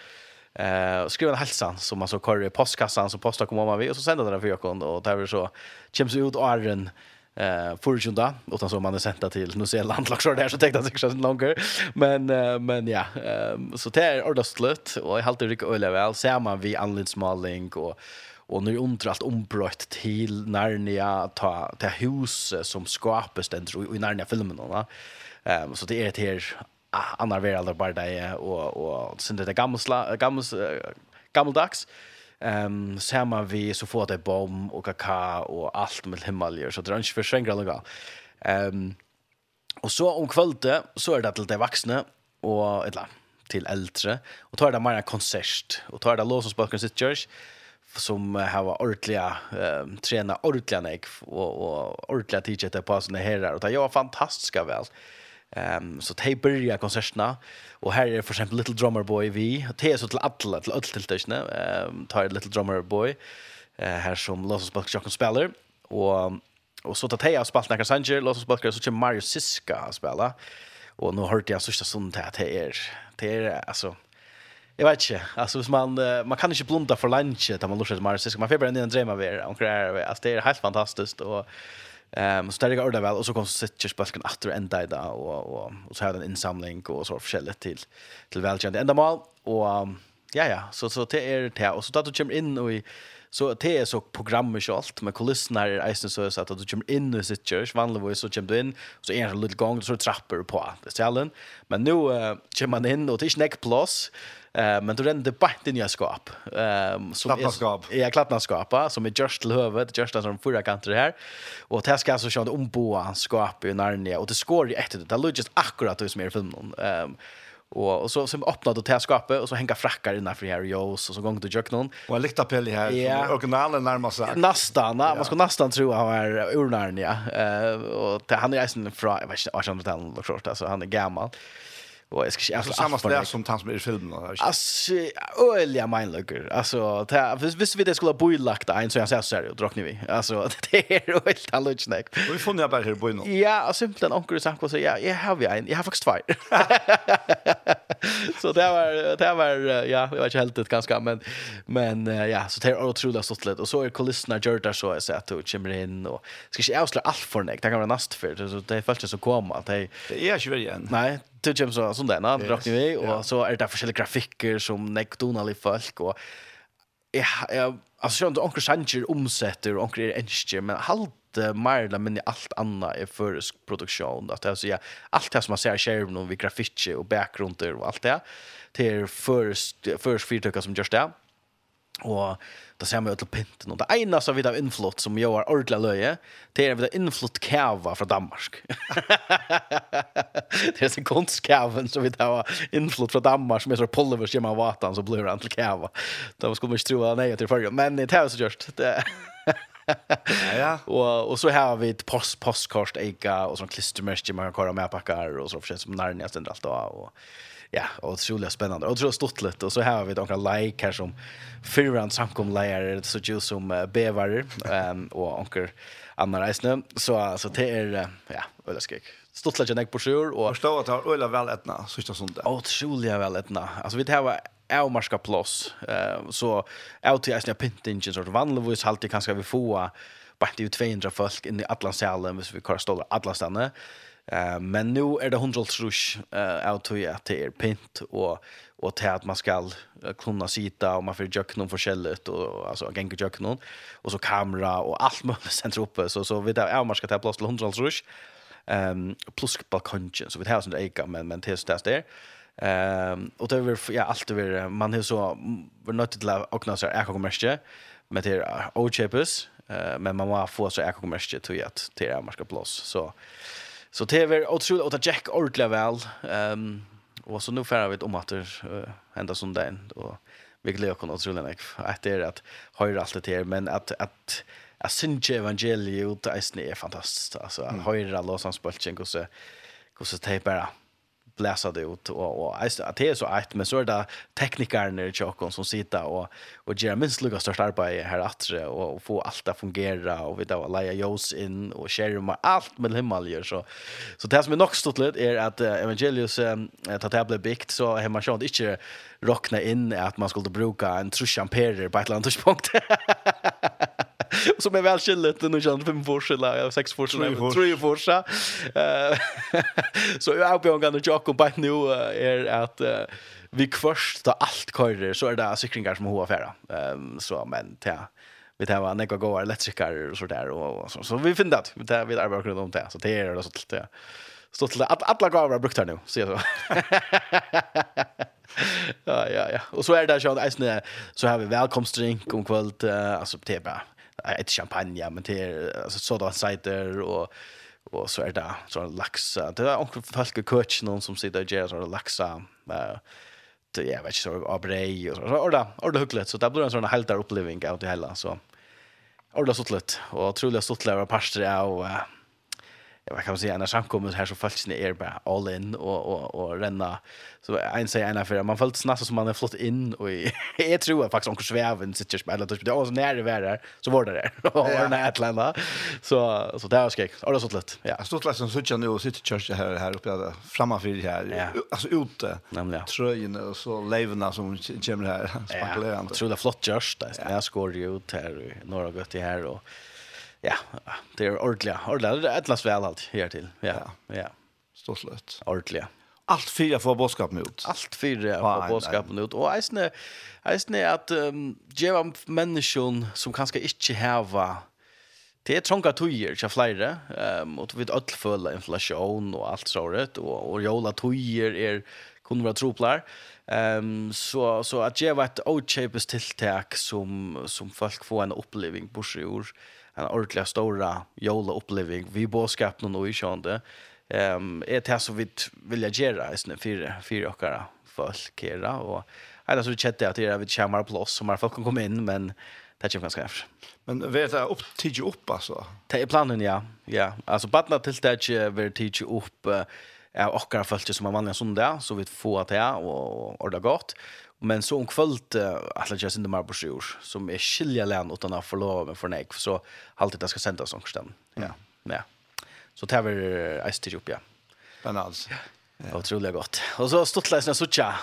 Eh uh, skriva en hälsan som man så kör i postkassan så postar kommer man vi och så sänder det för jag och där vi så kommer ut arren eh förrjunda utan så man är sända till New Zealand <laughs> lag så där så tänkte jag sig sen men uh, men ja um, så det är ordas slut och jag håller Rick öle väl. Ser man vi anleds maling och och nu under allt ombrott till Narnia ta ta hus som skapas den i Narnia filmen va? Ehm um, så det är ett här annorlunda värld bara det och och sen det gamla gamla gammaldags. Ehm um, samma vi så får det bom och kaka och allt med himmelier så det är inte för sängra några. Ehm um, och så om kvällte så är det till de vuxna och eller till äldre och tar det mer konsert och tar det lås och spöken sitt church som har varit ordentliga eh, träna ordentliga nek och, och ordentliga teacher på såna herrar och det var fantastiska väl. Well. Ehm um, så de börjar konserterna och här är för exempel Little Drummer Boy vi det är så till alla till alla till tjänsterna ehm tar Little Drummer Boy eh här som Los Angeles Jackson spelar och och så tar det spalt spelar några sanger Los Angeles så kör Mario Siska spela och nu hörte jag sista sånt här det är det är alltså Jag vet inte. Alltså hvis man man kan inte blunda för lunch där man lustar Mario Siska. Man får bara en dröm av er. Och det är helt fantastiskt och Ehm um, så där går det väl och så kom så sitter spöken åter ända i dag och och och så har en insamling och så förskället till till välkänd ändamål och um, ja ja så så det är det. Och så då du kommer in och i så det är så programmet och allt med kulisserna är isen så så att du kommer in i sitt church vanligtvis så kommer du in så är det en liten gång så trappor på det ställen men nu uh, kommer man in och det är snack plus Eh men då rände bort in i skap. Ehm som är ja klappnaskapa som är just till huvudet, just som förra kanter här. Och det ska alltså sjön om på skap i Narnia och det skår ju ett det låg just akkurat det som är i filmen. Ehm Och, och så som öppnade det här skapet och så hänga frackar innanför här Jos och så gång till Jöknon. Och en liten pelle här yeah. som originalen närmar sig. Nästan, ja. man ska nästan tro att han är ur Narnia. Eh och han är ju från, jag vet inte, vad han heter, så, alltså han är gammal. Och jag ska inte alltså samma ställe som tant som i filmen alltså öliga mindlugger alltså visst vi det skulle bo <laughs> i lagt en så jag säger så här och drack ni vi. Alltså det är helt hallucinack vi får ner bara här bo i ja simpelt en onkel sagt så ja jag har vi en. Jag har faktiskt två <laughs> så det var det var ja det var inte helt ett ganska men men ja så det är otroligt stort lätt och så är kulisserna gjorda så jag säger att du kommer in och ska inte avslöja allt för dig. det kan vara näst för så det är först så komma att det är ju väl igen nej det kommer så sån där yes. drar vi och så är det forskjellige olika grafiker som donal i folk och jag jag alltså jag onkel Sanchez omsätter onker er Enche men halt Marla men allt annat är för produktion att alltså ja allt det som man ser i skjermen, vi grafikker och bakgrunder och allt det till först först fyrtökar som gjørs det, Og da ser vi jo til pinten. Og det eneste vi har innflott som jo er ordentlig løye, det er vi har innflott kæva fra Danmark. <laughs> det er en kunstkæven som vi har innflott fra Danmark, som er så polver skjemme av vatan, så blir han til kæva. Da skulle man ikke tro at han er til førre. Men det er jo så gjørst. Det ja, ja. <laughs> Och och så har vi ett post postkort eika, och sån klistermärke man kan kåre med packar och så forskjellig som närnäst ändå allt då och ja, och otroligt spännande. Och så lite. och så här har vi några like här som fyrran samkom layer så ju som uh, bevarer ehm um, och onkel Anna Reisne så alltså det är ja, eller skräck. Stortligt jag på sjur och förstå att har öla väl ettna så just sånt. Otroligt väl ettna. Alltså vi det här är marska plus. Eh så av till jag pintingen sort vanligtvis alltid kanske vi få bara det är 200 folk in i Atlantsalen hvis vi kör stolar Atlantsstanne. Eh men nu är det 100 rush eh att det är det är pint och och till att man ska kunna sitta och man får jucka någon förskället och alltså gänga jucka någon och så kamera och allt möjligt <laughs> sent uppe så så vet jag är man ska ta plats till 100 rush. Ehm plus balkongen så vi har sånt eka men men tills det där. Ehm och det är ja allt över man har så var nöjd till att öppna så här kommersie med det ochepus eh men man måste få så ekonomiska till att det man ska plus så Så det är otroligt att Jack ordla väl. Ehm um, och så nu färdar vi om att det uh, ända som den och vi glädjer oss otroligt mycket att det är att höra allt det här men att att Jag syns evangeliet ut, det är fantastiskt. Alltså, han mm. höjrar låtsans böltning och så, och så det bara bläsa det ut och och att det är så ett men så är det teknikerna i Chokon som sitter och och gör minst lugga störst arbete här att och, och få allt att fungera och vi då lägga jos in och skärma allt med himmel så så det som är nog stort lite är att uh, evangelius um, att det blev bikt så hemma sånt inte rockna in att man skulle bruka en trushampere på ett eller annat tidspunkt. <laughs> <laughs> som är väl skillet nu kan fem forskella, sex forskella, tre forskella. Eh <laughs> så jag har gått och jocka på nu är att vi första allt körer så är det cyklingar som hoa färra. Ehm så men ja vi tar vad några går elektriker och så där och så så vi finner att vi tar vi arbetar runt om det. Så det är det så till det stått till att alla gåvar brukt här nu så jag <laughs> så. Ja ja ja. Och så är det där så att så har vi välkomstdrink om kväll alltså det bara ett champagne men det är alltså sådana cider och och så är det så laxa det är också folk coach någon som sitter och gör så laxa eh det jag vet inte så abrei och så orda orda hyggligt så det blir en sån helt där upplevelse av det hela så orda så lätt och otroligt så lever var pastor och jag kan säga när han här så fallt sina är bara all in och och och renna så en säger en affär man fallt snabbt som man har flott in och <laughs> jag tror faktiskt onkel Sväven sitter ju eller det var så när det var där så var det där. <laughs> Och den här Atlanta så så där ska jag det så lätt ja. Så lätt som sitter nu och sitter church här här uppe där framför här. Alltså ute. Tröjorna och så leverna som kommer här. <laughs> Spankulerande tror det flott just det jag skor ju ut här några gott här och Ja, det är ordentligt. Ordentligt, det är ett väl allt här till. Ja, ja. ja. Stort slut. Ordentligt. Allt fyra får bådskapen ut. Allt fyra får bådskapen ut. Och eisne, eisne at um, djeva menneskjon som kanske inte heva Det är trånga tøyer, ikke flere, um, og vi vet føler inflasjon og alt sånt, og, og jola tøyer er kunne være troplar. Ehm så så att ge ett outchapes tack som som folk får en upplevelse på sjur en ordentlig stora jola upplevelse vi boskap någon och i sjönde ehm är det så vi vill jag göra istället för för åkare folk era och Eller så det chatta att det är vid Chamar Plus som har folk kan komma in men det är ju ganska efter. Men vet jag upp till upp alltså. Det är planen ja. Ja, alltså badna till det är väl till ju upp av okkara folk som har vanliga söndag så vi får att det och ordar gott. Men så om kvöld alla jag synd mer på sjur som är skilja län utan att förlova mig för nej så alltid det ska sändas som stäm. Ja. Ja. Så tar vi ice upp ja. Men alls. Ja. Otroligt gott. Och så stått läsna så tjå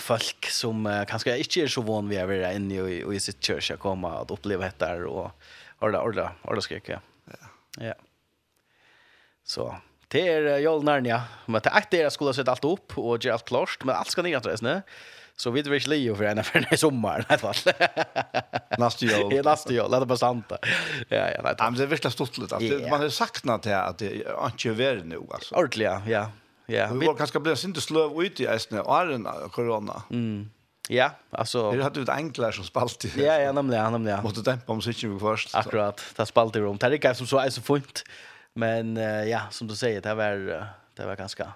folk som kanske inte är så van vid att vara inne i och i sitt kyrka komma att uppleva detta och och orda orda orda skrek ja. Ja. Så det är Jolnarnia. Men det är att det är skulle sätta allt upp och göra allt klart men allt ska ner att resna. Så vi vill Leo för en för den här sommaren i alla fall. Nästa <laughs> år. Ja, nästa år. Låt det bara sant. Ja, ja, nej. Men det är virkelig stort lite. Att man har saknat det att det inte är värre nu alltså. Ordentligt, ja. Ja. Vi var kanske bli inte slöv ut i Estland och arena corona. Mm. Ja, alltså Det hade ut enklare som spalt. Ja, ja, nämligen, nämligen. Måste dämpa om switchen först. Akkurat. Det spalt i rum. Det är som så är så fint. Men ja, som du säger, det var det var ganska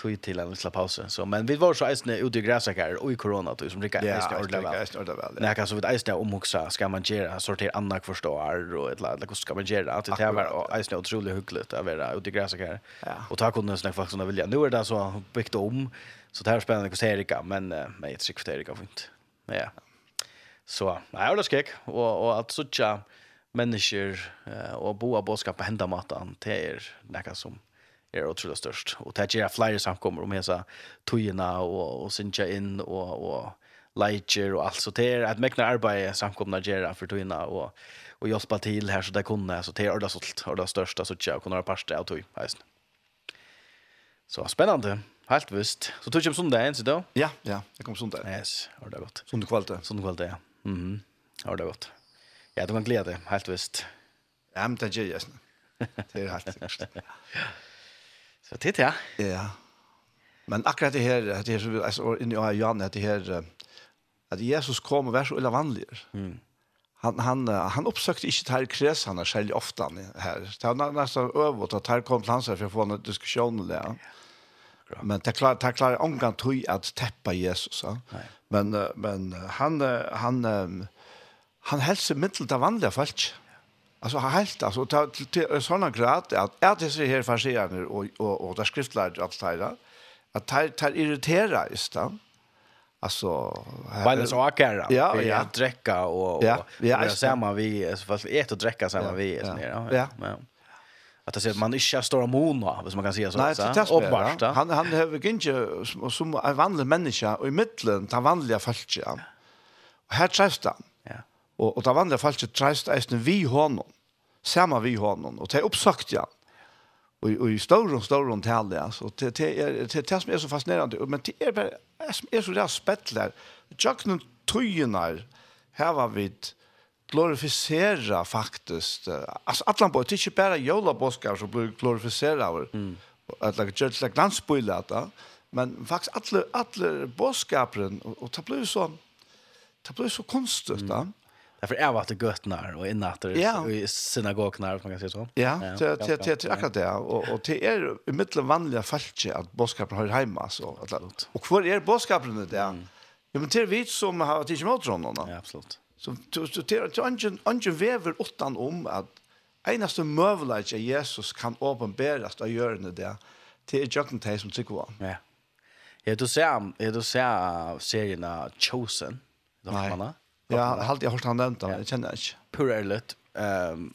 tog till en liten paus. Så men vi var så isne ute i gräsäkar och i corona tog, som riktigt yeah, isne ordla väl. Isne ordla väl. Nej, kan så vid isne om också ska man göra sortera andra förstår och ett lag ska man göra att det var och isne otroligt hyggligt att vara ute i gräsäkar. Ja. Och ta kunde snack faktiskt när vilja. Nu är det så byggt om så det här är spännande hos Erika men men ett sikt Erika fint. Ja. Så, nej, det skek och och att såcha människor och boa boskap på hända matan till er näka som är otroligt störst. Och det här flyer samkommer om hela tojorna och, och synka in och, och leitjer och allt så det är att mäkna arbete samkomna gera för tojorna och, och hjälpa till här så det kunde. Så det är ordentligt stolt och det största så tjej och kunna ha parste av toj. Så spännande. Helt visst. Så tog jag om söndagen så då? Ja, ja. Jag kom söndag. Yes, har det gått. Söndag kvalitet. Söndag kvalitet, ja. Mhm. Har det gått. Ja, du kan glädje, helt visst. Ja, men det är ju Det är helt visst. <laughs> Så det ja. Ja. Men akkurat det her, det her, altså, inni i Johan, det her, at Jesus kom og var så illa vanlig. Mm. Han, han, han oppsøkte ikke til kres han er selv ofte her. Det var nesten øvått at her kom til hans her for å få en diskusjon om det. Ja. Men det klarer, det klarer omgang tog at teppa Jesus. Ja. Men, men han, han, han, han helser middel av vanlige folk. Alltså har helt alltså ta till såna grad att är det så här fascinerande och och och där skriftlärd att säga att ta ta irritera just då. Alltså vad så akara. Ja, ja, dräcka och ja, ja, jag ser man vi fast ett och dräcka samma vi så nere. Ja. ja. Att det ser man inte har stora mona, hvis man kan säga så. Nej, det är bara. Han han har inte som en vanlig människa och i mitten, ta vanliga folk. Ja. Och här träffas han. Og, og det vanlige falske treist eisen vi hånden, samme vi hånden, og det er oppsagt, ja. Og, og i større og større og tale, ja. Så Det, det, er, det, det som er så fascinerende, men det er bare, det som er så rett spettler, tjøkken tøyene her var vi glorifisera faktisk, altså atlan på, det er ikke bare jolaboskar som blir glorifisera over, mm. eller gjør det glansbøyla, men faktisk alle, alle boskaperen, og, og det blir så det blir så konstigt, mm. da. Därför är vart göttnar och innatter ja. i synagognar man kan säga så. Ja, det det det det akkurat det och och det är i mitten vanliga falske att boskapen har hemma så att. Och var är boskapen det där? Ja men till vi som har till emot honom då. Ja, absolut. Så så till ungen ungen väver åttan om att enaste mövlaget Jesus kan uppenbaras och göra det där till te som tycker var. Ja. Ja, du ser, ja, du ser serien Chosen. Nej. Ja, halt jag har han nämnt han. Jag känner inte. Pure Erlet. Ehm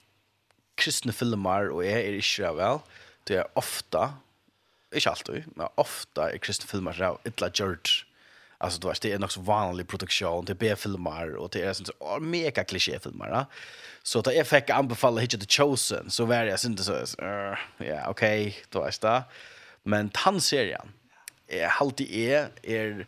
kristne filmer och är är inte väl. Det är ofta inte alltid, men ofta är kristne filmer så illa gjort. Alltså du är det är nog så vanlig produktion, det är B-filmer och det är sånt så mega klichéfilmer. Ja? Så att jag fick anbefalla Hitch the Chosen så var jag inte så ja, okej, okay, då är det. Men han serien är alltid är är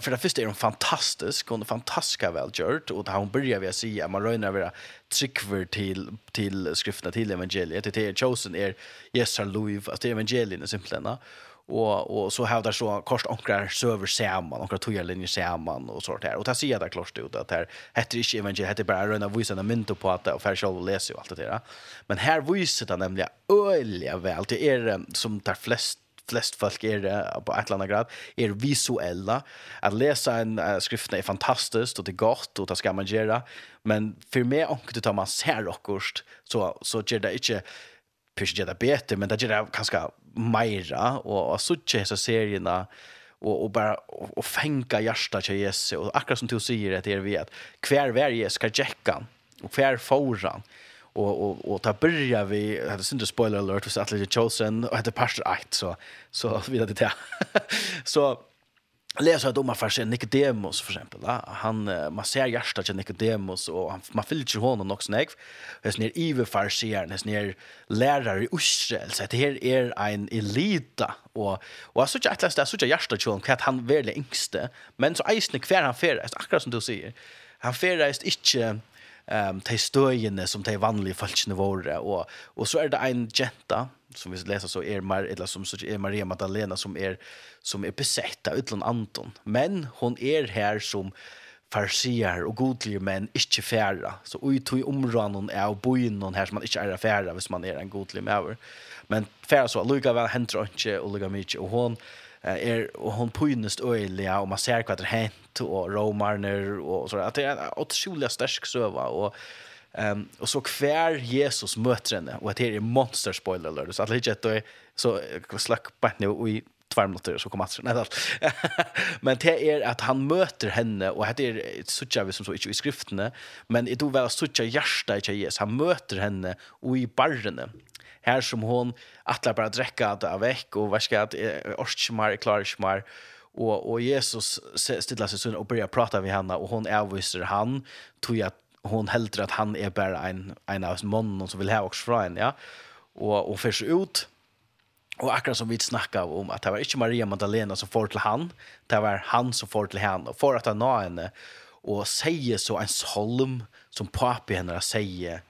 för det första är hon fantastisk, hon är fantastiska välgjort och hon börjar vi att säga att man röjnar våra tryckver till, till skrifterna, till evangeliet. Det är chosen är Jesus har lov, alltså det är evangelien i simplarna. Och, och så hävdar så kort onkrar söver samman, onkrar tojarlinjer samman och sånt där. Och det ser där klart ut att här heter inte evangeliet, heter bara röjna visarna mynt på att och färg själv och läser och allt det där. Men här visar det nämligen öliga väl, det är som tar flest flest folk är det på ett eller annat grad är visuella att läsa en uh, skrift är fantastiskt och det är gott och det ska man göra men för mig om du tar man ser också så så ger det inte pysch ger det bättre men det gör det kanske mera och och så tjej så serierna och och bara och, och fänka hjärta till Jesus. Och akkurat som du säger att det är vi att kvar varje ska checka och kvar foran och och och ta börja vi det hade synd spoiler alert för Athletic Chosen och hade Pastor 8 så så vidare det där. så läser jag domar för Nicodemus för exempel. Ja? Han man ser hjärtat till Nicodemus och han man fyller honom också näck. Det är ner iver farsier det är lärare i Israel så det här är en elita och och så jag atlas där så jag hjärtat till honom att han är väl yngste men så eisne kvar han fer akkurat som du säger. Han fer är inte um, de støyene som de vanliga folkene våre. Og, og så er det en jenta, som vi läser så är Mar, eller som, så är Maria Magdalena, som är som är besatt av utland Anton. Men hon är här som farsier og godlige menn ikke færa. Så ui tog områden er bo bojen noen her som man ikke er færa hvis man er en godlig maver. Men færa så, lukka vel henter ikke og lukka och Og hon, er og hon pojnest öliga och man ser vad det hent och romarner och så att det er en otroligt stark söva och Ehm och så kvar Jesus møter henne och det er monster spoiler alert så att det inte så slack på nu i tvær minutter så kommer Mats. <laughs> Nei, men det er at han møter henne, og det er så vi som så ikke i skriftene, men det då vel suttja hjertet i Jesus. Han møter henne og i barrene, här som hon attla bara dräcka att av veck och vad ska att orskmar klarskmar och och Jesus stilla sig så och börjar prata med henne och hon avvisar han tror jag hon helt att han är bara en en av mannen som vill ha också från henne ja. Och och förs ut. Og akkurat som vi snackade om at det var ikke Maria Magdalena som får til han, det var han som får til henne og for at han nå henne. Og sier så en solm som papi henne sier,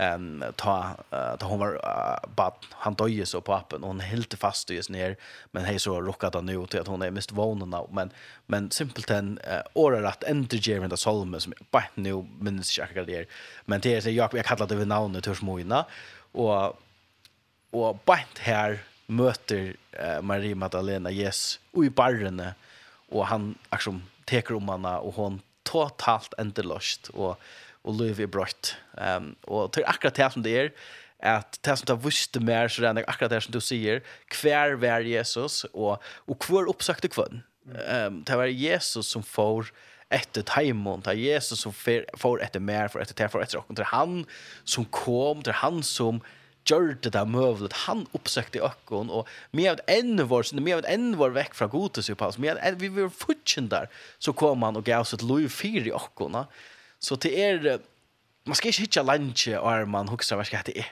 um, ta, uh, ta hon var uh, bad, han døye så på appen, og hon helt fast og ner, men hej så rockat han nu till att hon är mest vånen av, men, men simpelt en uh, årarat entergerande solmen som på nu minns jag inte det men det är så jag, jag kallar det vid navnet hur småjna, och, och bara här möter uh, Marie Magdalena Jesus och i barrene, och han liksom teker om henne, och hon totalt endelöst, och og liv er brøtt. Um, og det akkurat det som det er, at det som det visste mer, så det er akkurat det som du sier, hver var Jesus, og, og hver oppsøkte kvann. Um, det var Jesus som får etter Taimon, det er Jesus som får etter mer, for etter til, for etter åkken. Det er han som kom, det er han som gjør det der møvlet, han oppsøkte åkken, og vi har et enda vår, vi har et enda vår vekk fra godet, vi var futsen der, så kom han og gav oss et lov fire i åkken, og Så det er, man skal ikke hitte lantje og man hukser hva skal det er.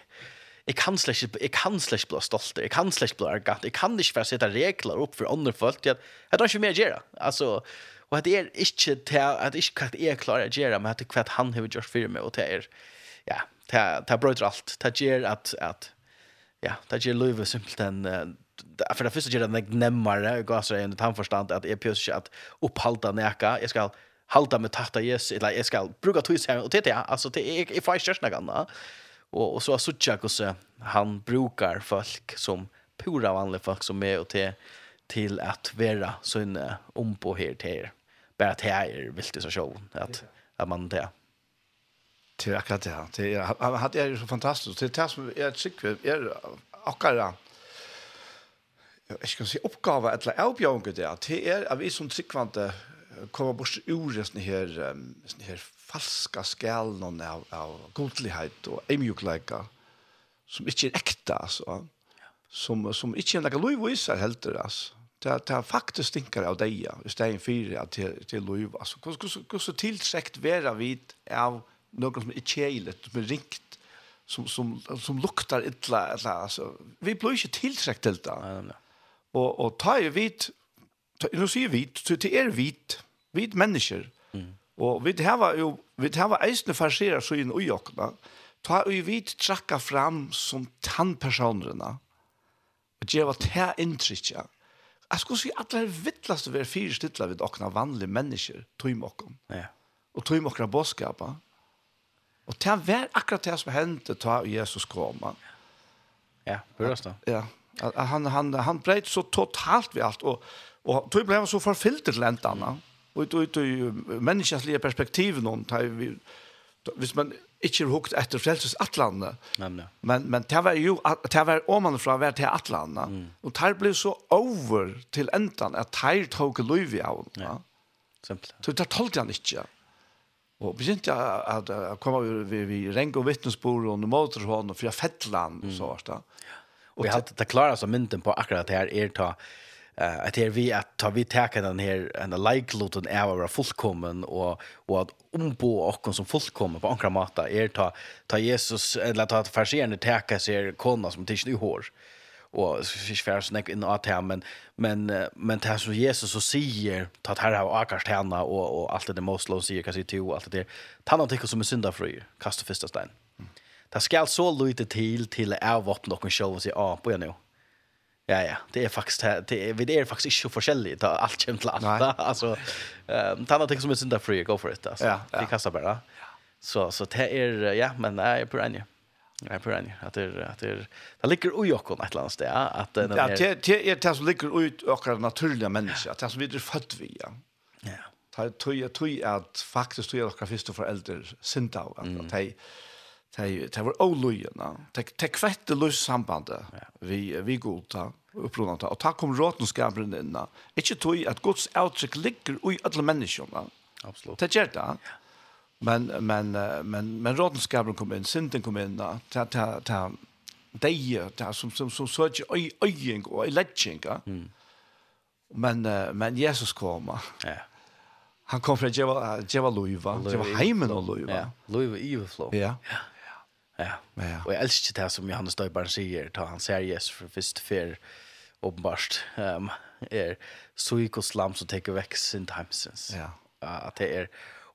Jeg kan slags jeg kan slags bli stolt. Jeg kan slags bli arrogant. Jeg kan ikke bare sette regler opp for andre folk. Jeg, har ikke mer å gjøre. Altså, og det er ikke til at ikke hva jeg klarer å gjøre, men det er hva han har gjort for meg, og det er, ja, det er, det er brøyder alt. Det gjør at, at, ja, det gjør livet simpelthen, for det første gjør det nemmere, og gass det en tannforstand, at jeg pjøs ikke at opphalda neka. Jeg skal, halda med tatta Jesus eller jag ska bruka tvis här och titta alltså det är i five church några och och så så jag också han brukar folk som pura vanliga folk som är och till till att vara synne om på här till bara till här vill det så show att att man det. Till akkurat det här. Han hade ju så fantastiskt. till är det som är ett sikve, är akkurat jag ska säga uppgave eller avbjörn det att är att vi som sikvante kommer bort ur sånne her, sånne her falska skalen av, av godlighet og emjukleika, som ikke er ekte, altså. Som, som ikke er noe lovviser helt, altså. Det, det er faktisk stinker av deg, i stedet for at det, det er lov. Altså, hvordan tiltrekt være vidt av noen som er kjeilet, som er ringt, som, som, som luktar illa, eller, altså. Vi blir ikke tiltrekt til det. Og, og ta jo vidt, nu sier vi, så det er vidt, Vi mennesker. Mm. Og vi hava jo, vi hava eisne farserar så inn i okna. Ta og vi trakka fram som tannpersonerna. Og gjeva ta inntrykja. Jeg skulle si at det er vittlast å være fyrstidla vid okna vanlige mennesker, tøym okkom. Ja. Og tøym okra bådskapa. Og det var akkurat det som hendte ta Jesus kom. Ja, høres da. Ja, han, han, han breit så totalt ved alt, og, og tog ble så forfyllt til entanna. Mm ut ut ut människans perspektiv någon tar vi hvis man ikke er hukt etter frelses atlandet. Men, men det var jo, det var omanfra hver til atlandet. Mm. Og det ble så over til enden at det tok liv i av Ja, Ja. Så det tolte han ikke. Og begynte jeg at jeg kom vi, vi reng og vittnesbord og måter hånd og fra fettland og så. Mm. Og vi hadde det klare som mynden på akkurat det her er ta eh att det vi att ta vi täcker den här en likloten är vara fullkommen och och att om på och som fullkommen på ankra mata är ta ta Jesus eller ta att förserande täcka sig konna som tills nu hår och fisk för snack in att här men men men det så Jesus så säger ta att här har akars hända och och allt det Moslo säger kanske till allt det han har som är syndafrö kasta första stein. Det skal så lite til til avvåpne noen show og si, ah, på jeg nå. Ja ja, det är faktiskt det är vi det är faktiskt inte så forskjelligt ta allt känt la. <laughs> Alltså ehm tanna ting som är synda free go for it alltså. Ja, ja. Vi kastar bara. Så så det är ja, men nej på den. Jag är på anja. Att det att det det ligger i och ett land där att den Ja, det det är det som ligger ut och naturliga människor att det som vi är född vi. Ja. Ta tog jag tog att faktiskt tog jag några för äldre synda att att det det var olojena det det kvätte lös sambandet vi vi godta upprunanta och tack om rotenskapen inna inte tog att Guds outtryck ligger i alla människorna absolut det gör det men men men men rotenskapen kom in synden kom in ta ta ta det ta som som som så att oj oj och lätchinga men men Jesus kommer ja. Han kom fra Jeva Luiva, Jeva Heimen og Luiva. Ja, Luiva Iveflå. Ja. ja. Ja. ja. Och jeg elsker det som Johannes Døybarn sier, ta han ser Jesus för först för uppenbart um, är så och slam som teker vekk sin timesens. Ja. Uh, att det är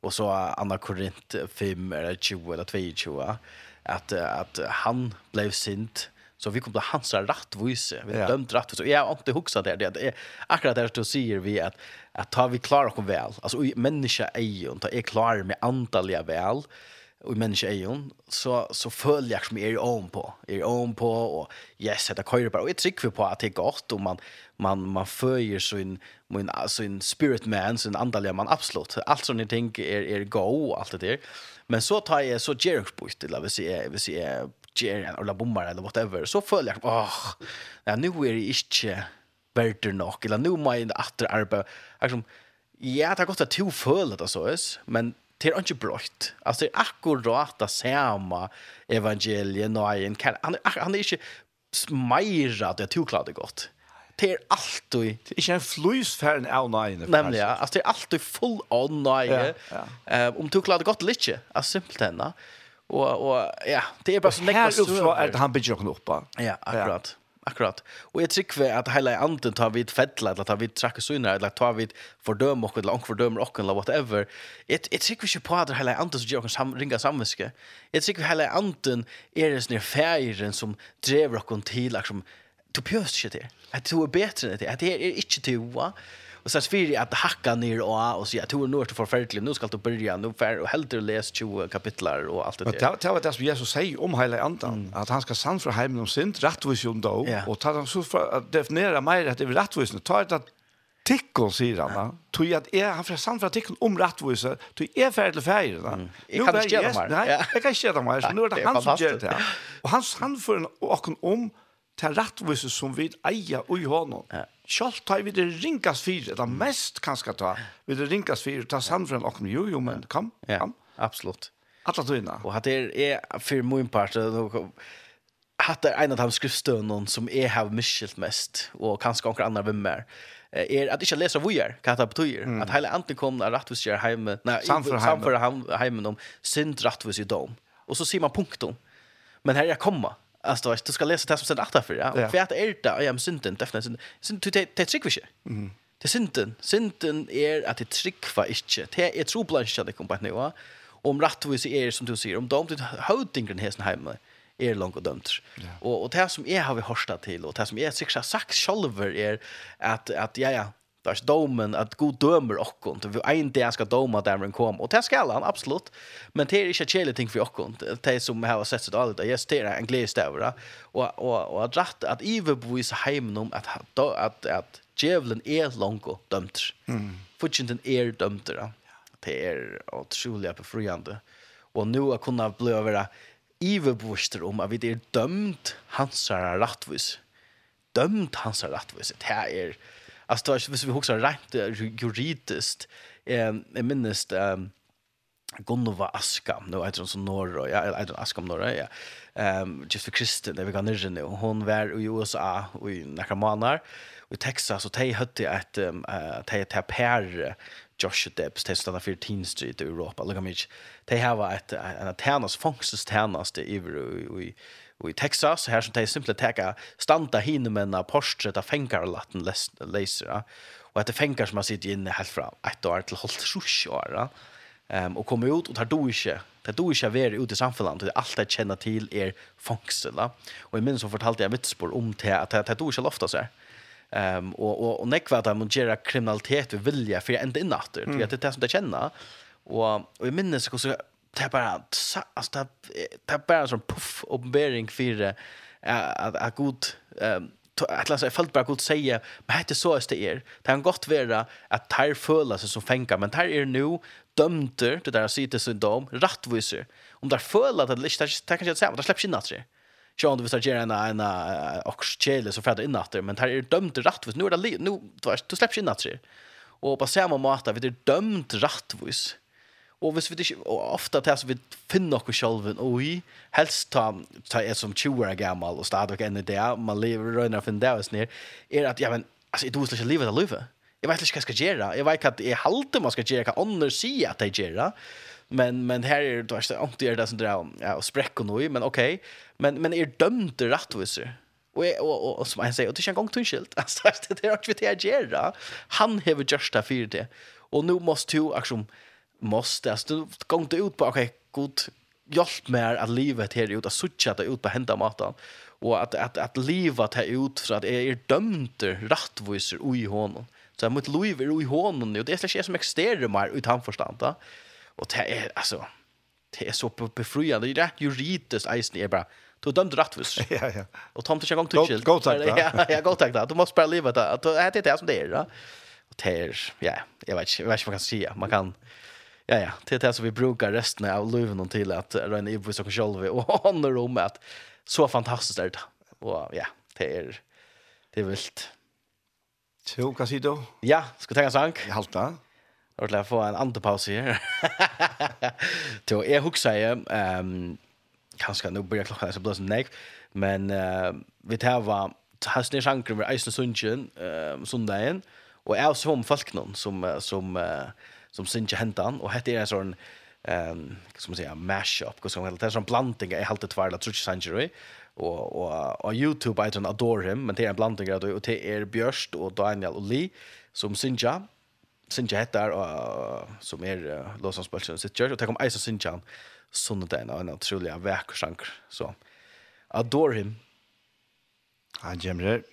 och så andra Korint 5 eller 20 eller 22 att att han blev sint så vi kom till hans rattvise vi ja. dömt rätt så jag har inte hukset det det är akkurat det du säger vi att att ta vi klarer oss väl alltså människa är ju inte är klar med antaliga väl och människa är ju så så följer jag som är om på är om på och yes det kör bara och ett trick på att det gott och man man man föjer så en min alltså en spirit man så en andliga man absolut allt som ni tänker är är go allt det där men så tar jag så Jericho boost eller vi ser vi ser Jerian eller bommar eller whatever så följer jag åh ja nu är det inte bättre nog eller nu mind efter arbete alltså Ja, det har gått att två fölet alltså, men det er ikke brøtt. Altså, det er akkurat det samme evangeliet nej han han är inte smajra det tog klart det godt. Det är alltid det er ikke en flusfärn av nej. Nemlig, ja, Altså, det är alltid full av on ja. Eh om tog klart det eller ikke, Alltså simpelt henne. Og, og ja, det er bare så läckert er det han bygger noen upp. Ja, akkurat akkurat. Og jeg trykker at hele anden tar vidt fettla, eller tar vidt trakke syner, eller tar vidt fordøm okkur, eller onk fordøm okkur, eller whatever. Jeg, jeg trykker ikke på at det hele anden som gjør okkur sam, ringa samviske. Jeg trykker hele anden er en sånne feiren som drever okkur til, liksom, du pjøst ikke det. At du er bedre enn det. At det er ikke du, Og så spyr att hacka ner og och så jag tror nog att forferdelig, nå skal du börja nå för och helt läs 20 kapitlar og alt det där. Men det var det som Jesus sier om hele andan at han skal sann fra heimen om synd rättvis och då og ta dem så för att definiera mer at det <laughs> er rättvis nu ta det tikkon sier han da. Tog at jeg, han får sand fra tikkon om rettvise, tog jeg er ferdig til ferie da. Jeg kan ikke gjøre meg. Nei, jeg kan ikke gjøre det mer, så nå er det han som gjør det. Og han sand for åkken om til rettvise som vi eier og i hånden. Sjalt tar vi det rinkas fyra, det mest kanskje ta. Vi det rinkas fyra, ta samfram och jo jo men kom. Ja, kom. absolut. Alla tøyna. Og hatt er, er for min part, hatt er en av de skriftstøvnene som jeg har miskilt mest, og kanskje noen andre vimmer, er er at ikke leser vujer, hva det betyr. Mm. At hele anten kom når rettvis gjør heimen, nei, samfører heimen om synd rettvis i dom. Og så sier man punktum. Men her er komma. Alltså du ska läsa det som står efter. Ja. Och för att är det jag är synden definitivt. Synd du det trick visst. Mhm. Det synden, synden är att det trick var inte. Det är troblanschade kompatnivå. Om rättvis är som du säger, om de inte hödingen hästen hemma är långt och dömt. Och och det som är har vi hørstet till och det som är sikkert har sagt selv er att at ja, ja, Där domen att god dömer och inte vi är inte jag ska döma där men kom och det ska han absolut men det är inte chele ting för och inte det som har sett så allt jag ser en glädje där och och och att rätt att Eve boys hem om att att att Jevlen är långt dömt. Mm. Futchen är dömt då Det är otroligt befriande. Och nu har kunnat bli över iverbostur om at vi er dømt hansara rattvis. Dømt hansara rattvis. Det er alltså då hvis vi huxar rätt juridiskt eh minst eh Gunnova Askam, nu heter hon som Norra, ja, eller heter hon Askam Norra, ja. Um, just för Kristen, det vi kan nirra nu. Hon var i USA och i några månader. Och i Texas, och de hade ett, um, uh, de hade per Josh Debs, de stannar för Teen Street i Europa. Lika mycket, de hade ett, en av tjänas, fångstens tjänas i, i, i Och i Texas här som de simpelthen teka standa hinne med en fengar av fängarlatten läser. Och att det fängar som har sitter inne helt fra ett år til holdt sjusch år. Um, och kommer ut och tar då inte. Det då inte vara ute i samfunnet. Det alt allt kjenner känner till er Ja. Och i minns så fortalte jag vitspår om det att det då inte lofta sig. Um, och, och, og nekva at de må gjøre kriminalitet och vilja för ända innatter. Mm. Det är det som det känner. Och, och i minns så det är bara alltså det är bara som puff uppenbarelse för att att god um, läsa jag fällt bara god säga men det är så att det är det kan gott vara att tar föla sig som fänka men tar är nu dömter det där sitter så dom rättvisor. Om där föla att det listar kan jag säga det släpps in att Så om du vill göra en en oxchele så färdar in åter men här är dömt rättvis. Nu är det nu du släpps in åter. Och på samma måte vi är dömt rättvis. Og hvis vi ikke, og ofte til at vi finner noe selv og vi helst ta, ta er som 20 år gammel og stadig enn i det, man lever røyner for en det, og sånn er at, ja, men, altså, jeg tror ikke livet er livet. Jeg vet ikke hva jeg skal gjøre. Jeg vet ikke at jeg halte man skal gjøre, hva andre sier at jeg gjør. Men, men her er det ikke om det er det som drar ja, og sprekker noe, men ok. Men, men er dømte rettviser. Og, jeg, og, og, og som jeg sier, og det er ikke en gang tunnskilt. <laughs> Altså, det er ikke hva jeg gjør. Han har gjort det for det. Og nå måste du, akkurat, måste alltså du går inte ut på okej okay, god hjälp mer att livet här ut att sucha det ut på hända maten och att att att livet här ut för att är er dömter rättvisor i honom så mot liv är i honom och det är slags som exterior mer utan förstånd va och det är alltså det är så befriande det är juridiskt eisen är bara Du har dömt rättvis. Ja, ja. Och tomt inte en gång till. Gå tack då. <laughs> Ja, <laughs> ja, gå tack då. Du måste bara leva det. Det är det som det är. Och det är, ja, jag vet inte, jag vet inte vad jag kan säga. Man kan, Ja, ja. Det är det som vi brukar resten av livet till att röna i vissa själva och <laughs> honor om att så fantastiskt är det. Och ja, det är det är vilt. Så, hva sier du? Ja, ska ta en sank? Jag halta. Jag vill få en antepaus här. <laughs> Så jag huxar ju, ehm, kanske nu börjar klockan så blir det som nej, men uh, vi tar var hasne sjankren med Eisen Sundtjen, uh, sundagen, og jeg som folk noen som, som uh, som synge hentan och hette är en sån ehm ska man säga mashup och så det? Är sån blandning jag helt tvärla tror jag sanjer och och och Youtube I tror adore him men det är en blandning där och det är Björst och Daniel och Lee som synja synja heter och som är Los sitt church och det kom Isa synjan sundagen och en otrolig vacker sång så adore him. Han gemrer.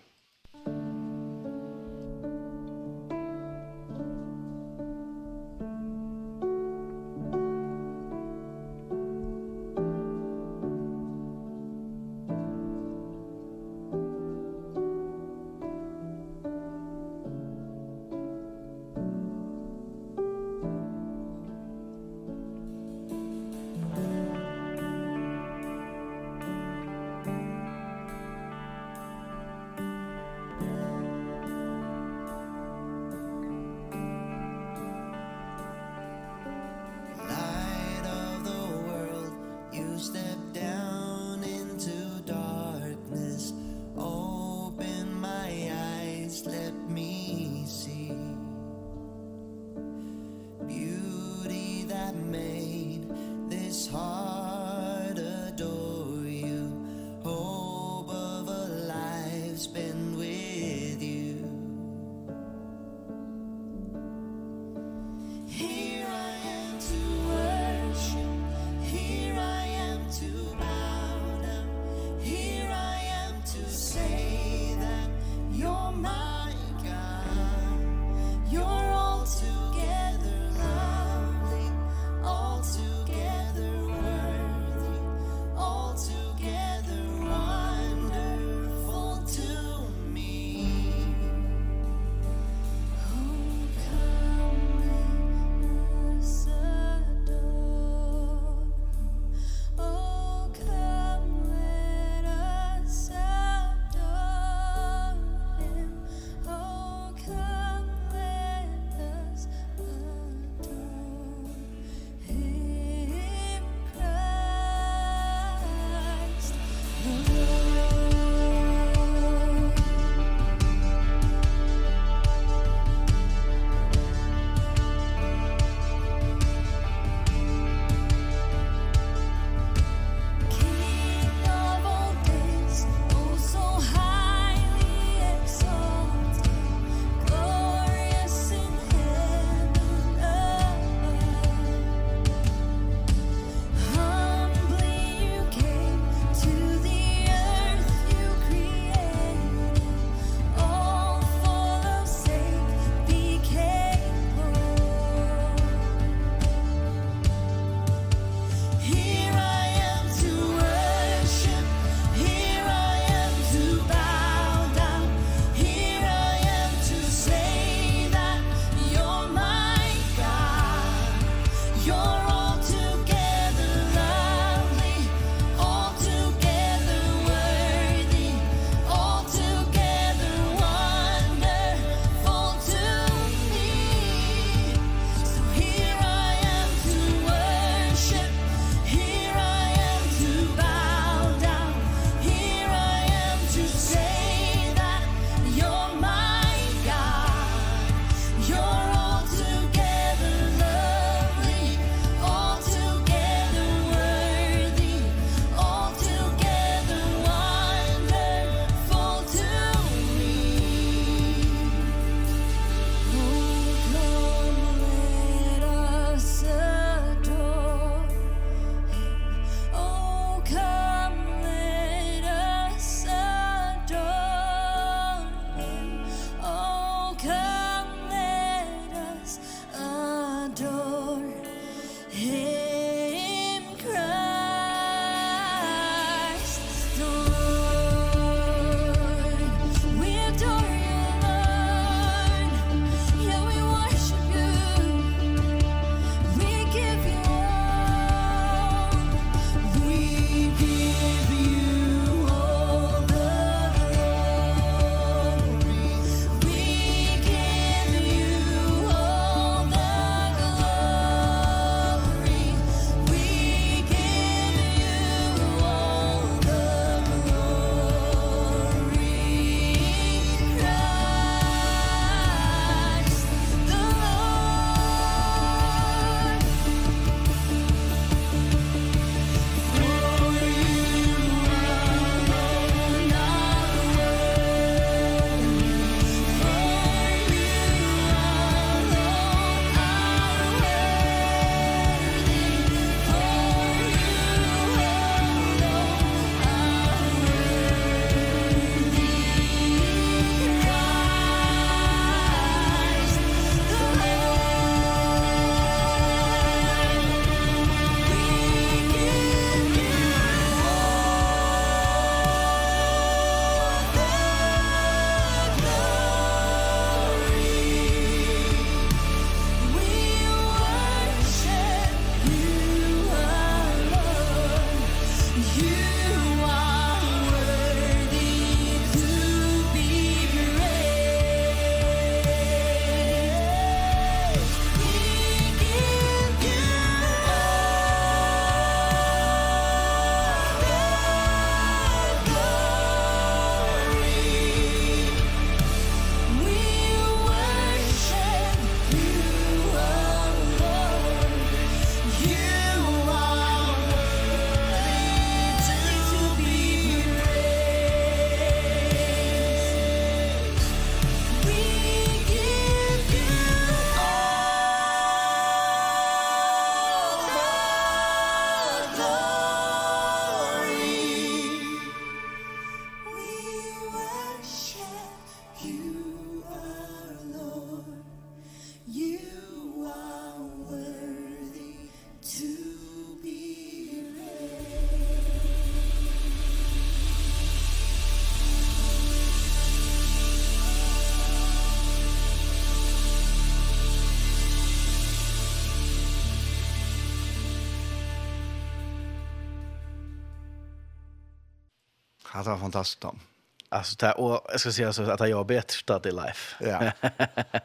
det var fantastisk Tom. Alltså det och jag ska säga så att jag bättre stad i life. Ja. <laughs>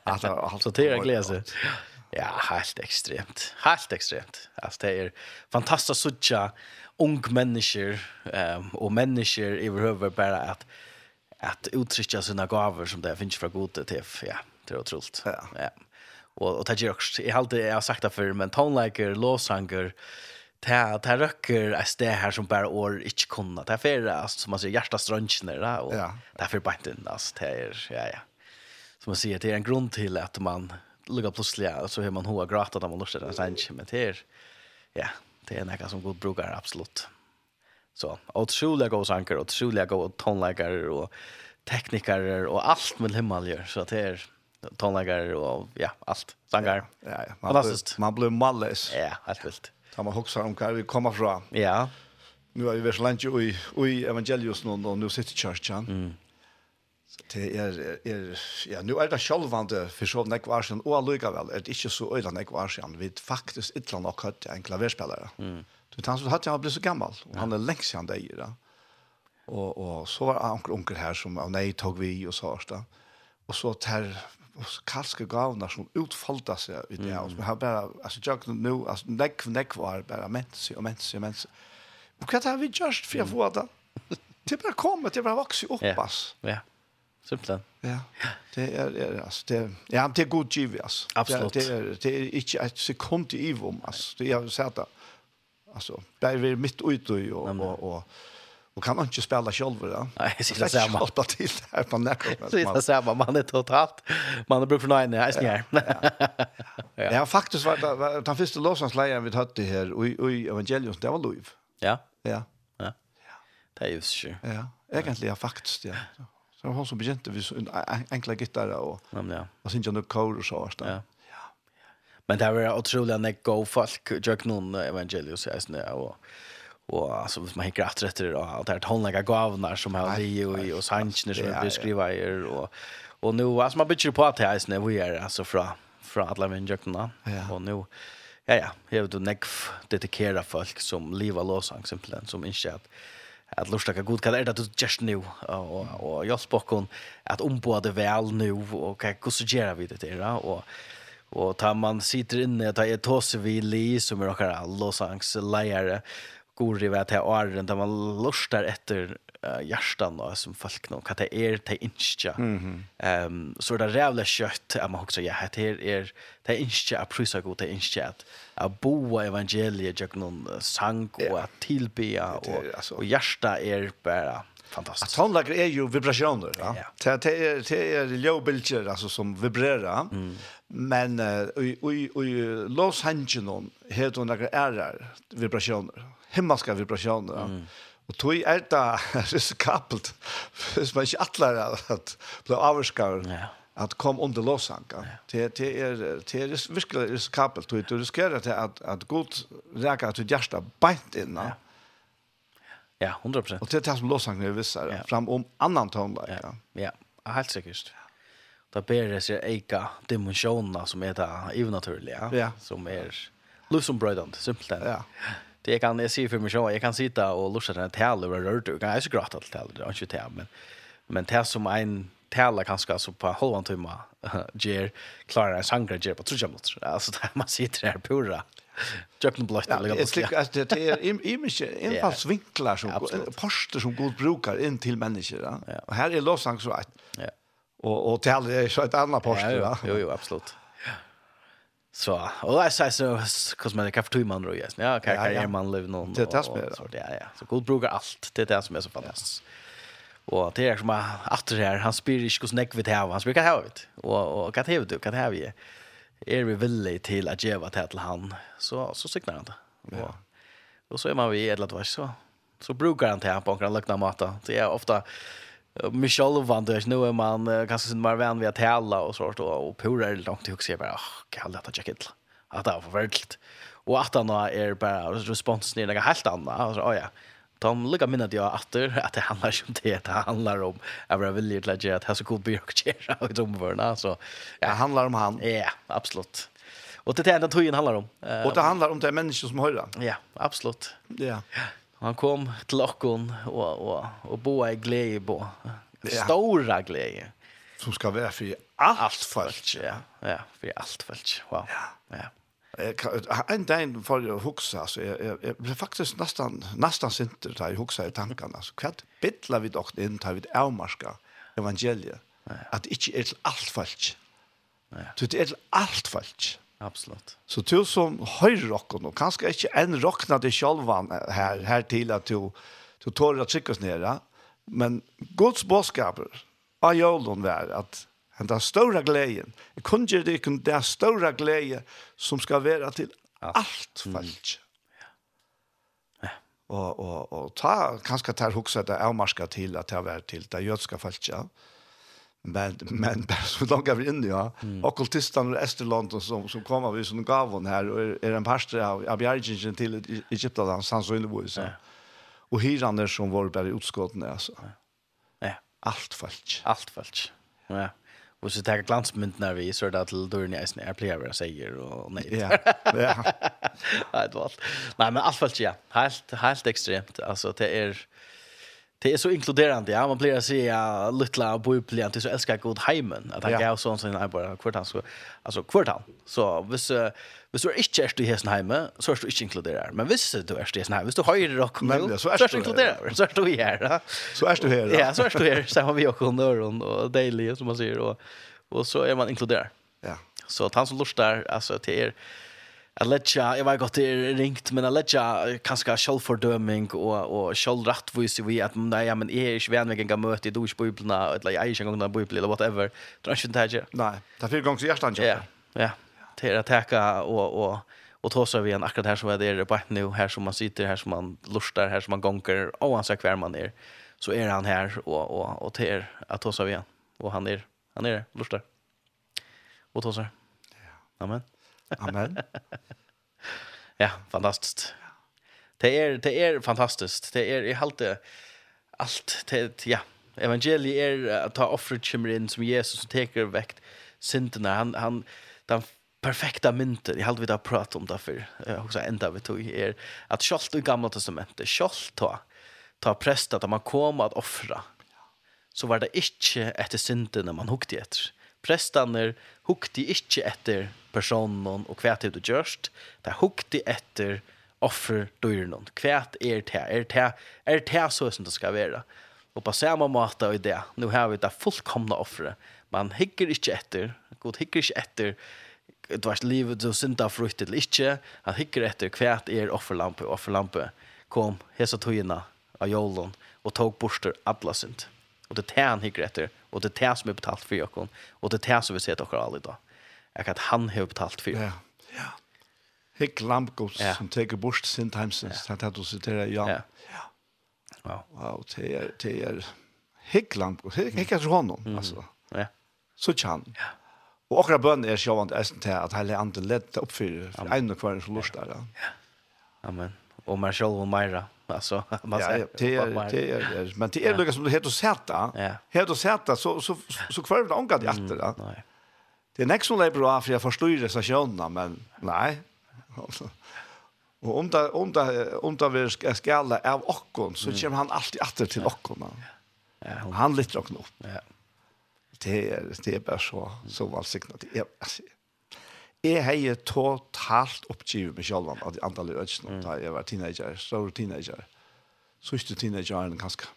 Alltså alltså det är glädje. Ja, helt extremt. Helt extremt. Alltså det är fantastiskt sucha ung människor ehm och människor i överhuvud bara att att uttrycka sina gåvor som det finns för gode till ja, det är otroligt. Ja. ja. Och och det är också jag har alltid jag har sagt det för men tonlager, låsanger, ta det röcker är det här som bara år inte kunna. Det är för alltså som man säger hjärta strunchen där och ja. därför bara inte alltså det är ja ja. Som man säger det är en grund till att man lugga plötsligt och så hör man hoa gråta när man lustar den sen men det är ja, det är något som god brukar absolut. Så otroliga goda och otroliga goda tonläggare och tekniker och allt med himmel så att det är tonläggare och ja, allt. sanker. Ja, ja. Man blir, man blir mallis. Ja, helt vilt. Ta man husker om hva vi kommer fra. Ja. Nu er vi vært langt i, i evangelius nu og nu sitter kjørkjen. Mm. Så det er, er, ja, nu er det sjølvande for så nek var siden, og allikevel er det ikke så øyla nek var siden, vi faktisk ytla nok hatt en klaverspillere. Mm. Du vet, han som hatt han ble så gammal, og han er lengst siden det da. Og, og så var anker onkel her som, av nei, tog vi, og så, og så, og så, kalske gavnar som utfolda seg i det, og som har bare, altså, jag nu, altså, nekv, nekv var bare mensi og mensi og mensi. Og hva har vi gjørst for å få det? Det er bare kommet, det er bare vokset opp, ass. Ja, simpelthen. Ja, det er, er altså, det er, ja, det er god giv, ass. Absolutt. Det er, det er ikke et sekund i ivom, ass. Det er, jeg sett det, altså, det er mitt ut og, og, og, og Og kan man spille selv, da? Nei, jeg sier det ser man. Hoppa till här på nätet. Så det ser man man är totalt. Man har brukt för nine <laughs> här snär. Ja. faktisk var det varit den første låtsanslejen vi tatt det her, og i evangelion det var lov. Ja. Ja. Ja. Det är ju så. Ja, egentlig, ja, faktisk, ja. Så var hon som begynte vi enkla gitarrer och ja. og synes jeg ju kår og så där. Ja. Men det var otroligt när go folk jag någon evangelion så här snär och och alltså hvis man hinkar efter det och allt det här tonliga gavnar som har vi och och sanchner som vi skriver er och och nu alltså man bitcher på att det är när vi är alltså från från alla människorna och nu ja. Ja jag vet du neck dedikera folk som lever låsang, simpelthen som inte att att lusta ka god kan är det just nu och och jag spokon att omboda väl nu och kan hur så gör vi det där och och tar man sitter inne ta ett tosse vi li som är några låsangs lejare går i vet här åren där man lustar efter uh, hjärtan och som folk nog att det är ta incha. Ehm um, så det rävla kött att man också jag heter är er ta incha att prisa god till incha att att boa evangeliet jag någon sang och att tillbe och och hjärta är bara fantastiskt. Tonlager är ju vibrationer, va? Ja. Det är det är ljudbilder alltså som vibrerar. Mm. Men och och i Los Angeles heter några ärrar vibrationer himmelska vibrationer. Mm. Og tog er det <laughs> risikabelt hvis man ikke atler at bli avvarskar, ja. at kom under låsanka. Ja. Det, det, er, det er virkelig risikabelt. Du, du risikerer til at, at god reker til hjertet beint inn. Ja. Ja, 100%. Og det er det som låsanken er vissere, ja. fram om annan tonlag. Ja, ja. ja. helt sikkert. Da ber det seg eika dimensjoner som er det ivenaturlige, ja. som er lusombrøydende, simpelthen. Ja. Det jag kan jag ser för mig så jag kan sitta och lossa den här över röra ut. Jag är så grått att tala det är inte tär men men det som en tälla kanske alltså på halvan timma ger klarar en <laughs> sangra ger på tror jag Alltså där man sitter där pura. Jökna blått eller något. Det är alltså det är image <laughs> infallsvinklar som poster som god brukar in till människor. Och här är lovsång så att. Ja. Och och tälla är så ett annat poster va. Jo jo absolut. Så, och jag säger så, hur man kan tog man då, yes. Ja, kan kan man liv någon. Det tas med. Så det ja. Så god brukar allt. Det är det som är så fantastiskt. Och det är som att det här han spyr inte hur snäck vi det här, han spyr kan ha det. Och och kan har du kan har vi. Är vi villiga till att ge det till han så så signar han det. Ja. Och så är man vi eller vad så. Så brukar han det här på en luckna mata. Det är ofta mig själv vant det nu är man kanske sin mer vän vid att hälla och sånt och, och pura är långt också sig bara Åh, kan det ta jacket. att det var förvärligt och att han är bara responsen är något helt annat alltså oh, ja De lukar minnet jag åter att det handlar om det. Det handlar om att vara villig till att göra det här så god byråkera och domförna. Så, ja. Det handlar om han. Ja, absolut. Och det är det tog handlar om. Och det handlar om det människor som hör Ja, absolut. Ja. ja. Han kom till okkon och och och bo i glädje bo. Stora glädje som ska vara för allt folk. Ja, ja, för allt folk. Wow. Ja. ja. En dag får jag altså, jeg, jeg, jag ble faktiskt nästan, nästan sinter där jeg huxa i tankarna. Så kvart bittler vi dock inn til vi avmarska evangeliet. Ja. Att det inte er til allt folk. Ja. Det är til allt folk. Absolut. Så du som høyre rocken, og kanskje ikke en rockna til sjølvan her, her til at du, du tårer å trykke oss nere, men Guds bådskaper av jølen var at den der større gleden, jeg kunne gjøre det, den där stora gleden som skal være til alt falsk. Mm. Ja. Og, og, og ta, kanskje ta hukse det avmarska til at det har vært til det jødska falsk, ja. Mm Men men så långt över in ja. Mm. Okkultistan och Esterland som som kommer vi som gav hon här och är, är en pastor av Abjarjin till Egypten han så inne så Ja. Och hyrander som var bara utskotten alltså. Ja. Allt falskt. Allt falskt. Ja. Och så tar glansmynt när vi så där till dörren i snär player säger och nej. Ja. Ja. <laughs> Nej, det var. Nej, men allt falskt ja. Helt helt extremt. Alltså det är Det är så inkluderande. Ja, man blir att se lilla bubblian till så älskar god heimen. Att han ja. gav sån sin bara kvart han så alltså kvart han. Så vis uh, du är ikke er i hesten heime så är du inte inkluderad. Men hvis du är i hesten heime, hvis du höjer rock med så är du inkluderad. Så är du här. Så är du här. Ja, så är du här. Så har vi också nörren och daily som man säger och och så är man inkluderad. Ja. Så att han som lustar alltså till er Jeg vet ikke, jeg vet godt det ringt, men jeg vet ikke kanskje selvfordøming og, og selvrettvis i at nei, ja, men jeg er ikke venvegen kan møte, i er eller jeg er ikke engang bøyblene, eller whatever. Det er ikke det her. Nei, det er fire ganger hjertet Ja, ja. Det er å teke og, og, og ta seg igjen akkurat her som det er på et nu, her som man sitter, her som man luster, her som man gonger, og han ser hver man er, så er han her, og, og, og det er å ta seg igjen. Og han er, han er, luster. Og ta seg. Amen. Amen. <laughs> ja, fantastiskt. Det är det är fantastiskt. Det är i halte allt det, ja, evangeliet är att ta offret kommer in som Jesus som tar vekt synderna. Han, han, den perfekta mynten, Jag hade vi där pratat om det Jag också ända vi tog, er att kjolt i gamla testamentet, kjolt ta, ta prästat att man kom att offra, så var det ikke etter synderna man hukte efter prestaner hukte ikke etter personen og hva det du gjørst, det hukte etter offer døren. Hva er det? Er det, er det så som det skal være? Og på samme måte i det, nå har vi det fullkomna offeret. Man hikker ikke etter, god hikker ikke etter du vet, livet du synda frukt eller ikke, han hikker etter hva er offerlampe, offerlampe kom, hesa tøyina av jolon, og tog borster alla synd. Och det är han hickar efter. Och det är det som är betalt för Jakob. Och det är det som vi ser till alla idag. Jag kan han har betalt för. Ja. Ja. Hick Lampkos ja. som tar bort sin timesens. Ja. Han du citera ja. Ja. Wow. Wow, det är det är Hick Lampkos. Hick är honom alltså. Ja. Så tjän. Ja. Och akra bön är sjövant ästen till att hela anden lätta upp för en och kvar så lust där. Ja. Amen. Och man själv och Myra alltså <laughs> man säger ja, ja, det är det men det är Lucas som du heter Serta. Heter Serta så så så kvar det angat i efter det. Nej. Det är nästa level bra för jag förstår det så sjönna men nej. Och om det om det om det av okkon så kommer han alltid åter till okkon. Ja. Han lyfter okkon upp. Ja. Det är det är bara så så välsignat. Ja jeg har jo totalt oppgivet meg selv av de andre ønskene da jeg var teenager, stor teenager. Sørste teenageren ganske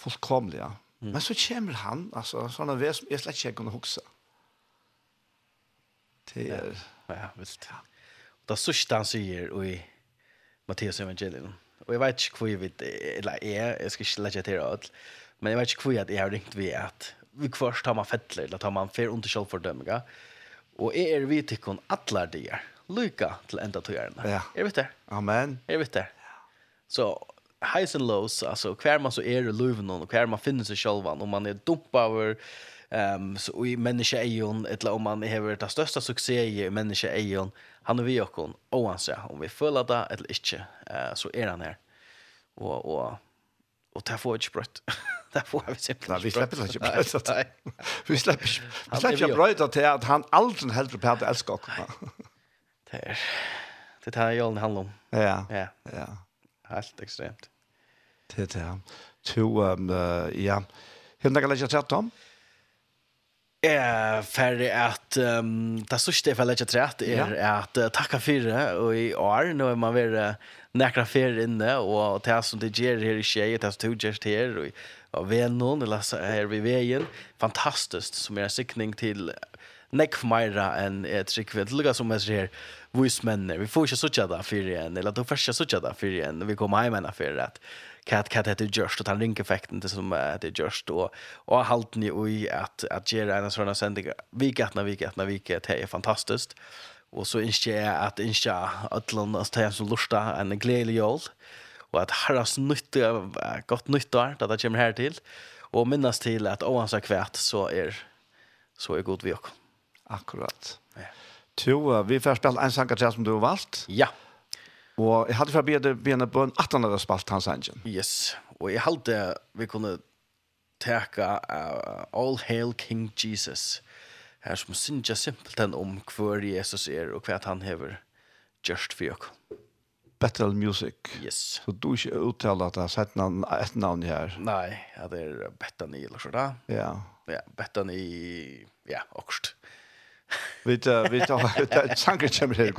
Fullkomlig, ja. Mm. Men så kommer han, altså, sånn en som jeg slett ikke kunne huske. Det er... Ja, ja visst. Ja. Og det sørste han sier i Matteus evangelium, og jeg vet ikke hvor jeg vet, eller jeg, jeg skal ikke legge til det, men jeg vet ikke hvor jeg har ringt ved at vi først tar man fettler, eller tar man fer under selvfordømminga. Og jeg er vidt ikke atler er. Lykke til enda til gjerne. Ja. Er vi det. Amen. Er vi det. Så highs and lows, altså hver man så er i luven og hver man finner seg selv, om man er dumpa over um, så i menneskeeion, eller om man har det største suksess i menneskeeion, han er vi og oansett, om vi føler det eller ikke, uh, så er han her. Og, og Og det får ikke brøtt. <laughs> det får vi simpelthen ikke brøtt. Nei, vi slipper ikke brøtt. <laughs> Nei. <laughs> vi slipper ikke, vi slipper ikke brøtt til at han aldri heldur på at jeg elsker oss. Det er det er det Jolene handler om. Ja. Ja. ja. Helt ekstremt. Det er det. To, um, uh, ja. Hva er det jeg legger til om? Ja är färdig at um, det største jeg för att trett er ja. att uh, tacka for det og i år nå er man ved uh, nekra för inne og det som det gjør her i tjejer det som det ger här og av vännen eller så her ved veien fantastisk som er en sikning til nekk for meira enn et rikvind. Lukka som jeg sier, voismennene, vi får ikke suttja da fyrir igjen, eller du får ikke suttja da fyrir igjen, vi kommer hjem enn fyrir at kat kat heter just och han ring effekten det som det just och och halt ni oj att att ge en sån här sändning vecka när vecka när vecka det är fantastiskt och så inser jag att inser att landas till så lusta en glädje jul och att harras nytt gott nytt där det kommer här till och minnas till att oavsett kvärt så är så är god vi också. Akkurat. Ja. Tu, vi får spela en sankar som du har valgt. Ja. Og jeg hadde fra bedre bjene bøn at han hadde spalt hans engine. Yes, og jeg hadde vi kunne teka uh, All Hail King Jesus her som synger simpelthen om hver Jesus er og hva han hever just for dere. Battle Music. Yes. Så du ikke uttaler at jeg har sett navn, et navn her. Nei, ja, det er Bethany eller så da. Ja. Ja, Bethany, ja, okst. vi tar, vi tar, vi tar, vi tar, vi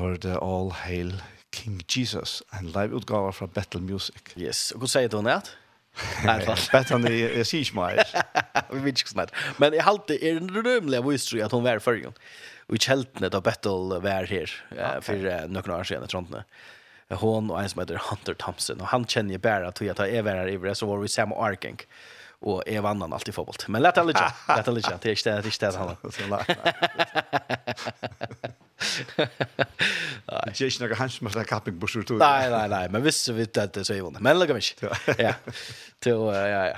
tar det All Hail King Jesus, en live-utgave fra Battle Music. Yes, og hva sier du nært? <laughs> Battle är jeg sier ikke mer. <laughs> Vi vet ikke snart. Men jeg halt er en rymlig av tror at hon var i førgen. Og i kjeltene da battle var här for noen år sedan tror inte. Hon og en som heter Hunter Thompson og han kjenner jeg bare at jeg tar her i det så var vi samma Arkink och är vannan alltid fotboll. Men lätt lett alle alltså. Det er ikke det det er ikke det han. <laughs> Nei. Det er ikke noe hans med kapping bushur då. Nej nej nej, men hvis du vet att det så är Men lägger mig. Ja. Då ja ja.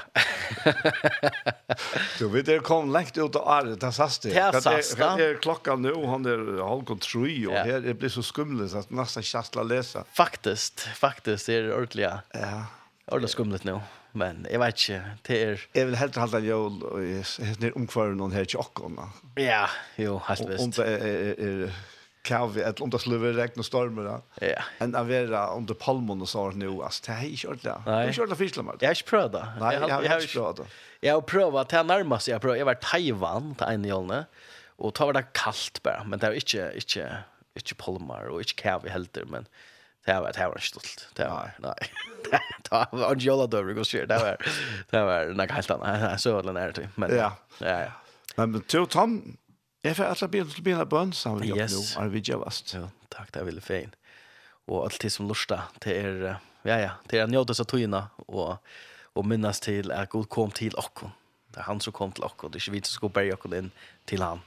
<laughs> Du vet det kom lengt ut av året. det sasta. Det är klockan nu han är halv kontroll och här det blir så skumligt så att nästan kastla läsa. Faktiskt, faktiskt är det ordentligt. Ja. Ordentligt skumligt nu men jeg vet ikke, det er... Jeg vil helt halda jól, og jeg er omkvarer noen her tjokkona. Ja, jo, helt visst. Om det er, er kav, eller om det sluver regn og stormer, da. Ja. Enn å være under palmen og sånn nå, altså, det er ikke ordentlig. Nei. Det er ikke ordentlig fyrslommer. Jeg har ikke prøvd det. Nei, jeg har ikke prøvd det. Jeg har prøvd, det er nærmest jeg har prøvd. Jeg var i Taiwan, til en jólene, og da var det kaldt bare, men det var ikke, ikke, ikke palmer, og ikke kav i helter, men... Det var det var stolt. Det var nej. Det var Angela <laughs> Dover går shit. Det var det var något helt annat. Så den är det men ja. Ja ja. Men till Tom Jag får alla bilen till bilen bön vi jag nu. Är vi jävast. Ja, tack det ville fin. Och allt det som lusta till er ja ja, till er njöta så tojna och och minnas till att Gud kom till och Det är han som kom till och det är inte vi som ska bära och in till han.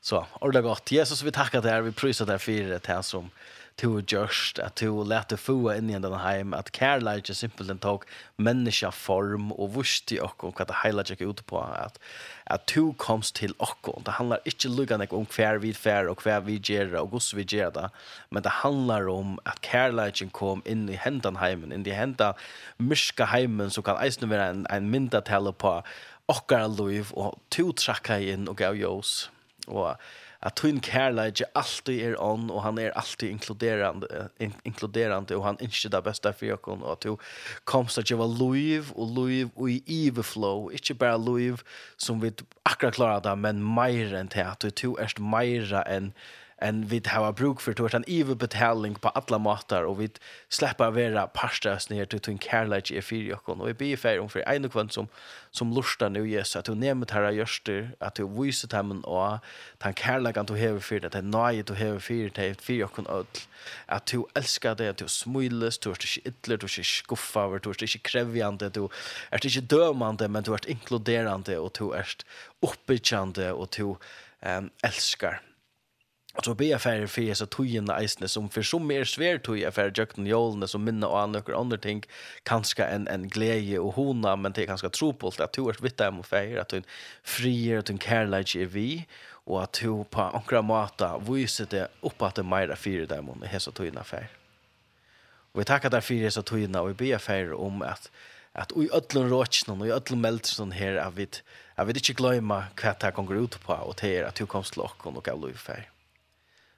Så, ordentligt gott. Jesus, vi tackar dig. Vi prysar dig för det här som to just att to lätta få in i den hem att Carlage simpelt and talk menneska form och vusti och och heila highlighta ut på att att to komst till och det handlar inte luggan om kvar vi fer och kvar vi ger och goss vi ger det, men det handlar om att Carlage kom in i hendan hemmen in i hända myska heimen så kan eisen vara en en mynda på okkara liv og to trakka inn og gav jós og at tun kärlek alltid är on och han är alltid inkluderande in, inkluderande och han inte det bästa för jag och at du komst at vara liv og liv og i overflow inte bare liv som vi akkurat klarar det men mer enn til att du er mer enn en vi har bruk för tårt en överbetalning på alla matar och vi släpper vara parstas ner till en kärlek i fyra och vi ber för om för en och som som lustar nu Jesus att du nämner här görster att du visar dem och den kärleken du har för det den nöjet du har för det fyra och öll. Att du älskar det att du smiles du är inte ytler du är inte skuffar du är inte krävjande du är inte dömande men du är inkluderande och du är uppbyggande och du um, älskar Alltså be affärer för så tojen eisne som för så mer svär toj affär jökten jolne som minna och andra andra ting kanske en en glädje och hona men det är ganska tropult att du är vitt där mot färger att du frier att du kärlage är vi och att du på några mata visar det upp att det mera fyra där mot det så tojen. Och vi tackar där för så tojen och vi be affärer om att att i öllun råtsnum och i öllun meldstrun här att vi att vi inte glömma kvätta går ut på och det är att du kom slockon och gav lufär.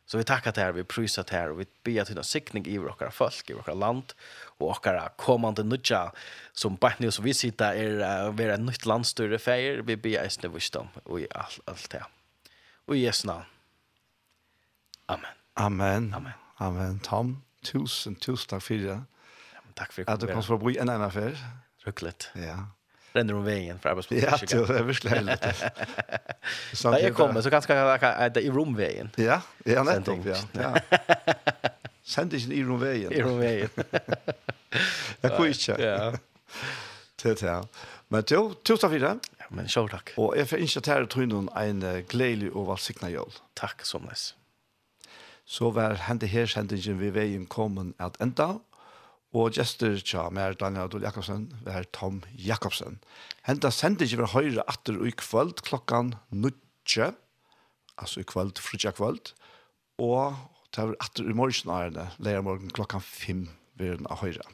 Så vi tackar till er, vi prisar till er och vi ber till en siktning i våra folk, i våra land och våra kommande nudja som bara nu som vi sitter är uh, vi nytt land större färger. Vi ber ens nu visdom och i allt, allt det. Och i Jesu namn. Amen. Amen. Amen. Amen. Tom, tusen, tusen tack för det. Ja, tack för att du kom. För att bo i en annan affär. Ruckligt. Ja renner om vägen för arbetsplatsen. <laughs> <laughs> Ja, det är verkligen helt. När jag kommer så ganska är i rumvägen. Ja, ja nettopp, ja. Ja. Send inte i rumvägen. I rumvägen. Jag kör Ja. Det här. Men til, tusen takk for det. Ja, men själv tack. Og jeg får inte ta det till någon en glädje och välsigna jul. Tack så mycket. Så var hände här sändningen vi veien kommen at enda. Og gester tja, mer Daniel Adol Jakobsen, vær Tom Jakobsen. Henta sender ikke fra høyre atter i kvöld klokkan nutje, altså i kvöld, frutja kvöld, og tar atter i morgen ærene, leir morgen klokkan fem ved av høyre.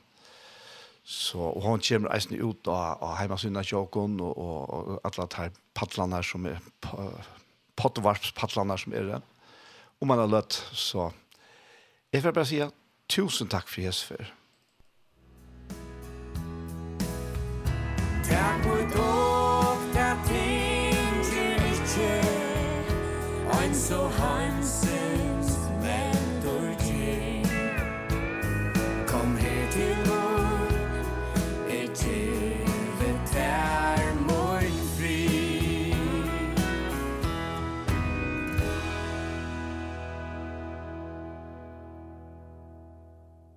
Så, og hon kommer eisen ut av, av heimasynna Jokon og, og, og alle de padlene som er, pottvarpspaddlene som er det. Om man har løtt, så jeg får bare si tusen takk for Jesper. so heim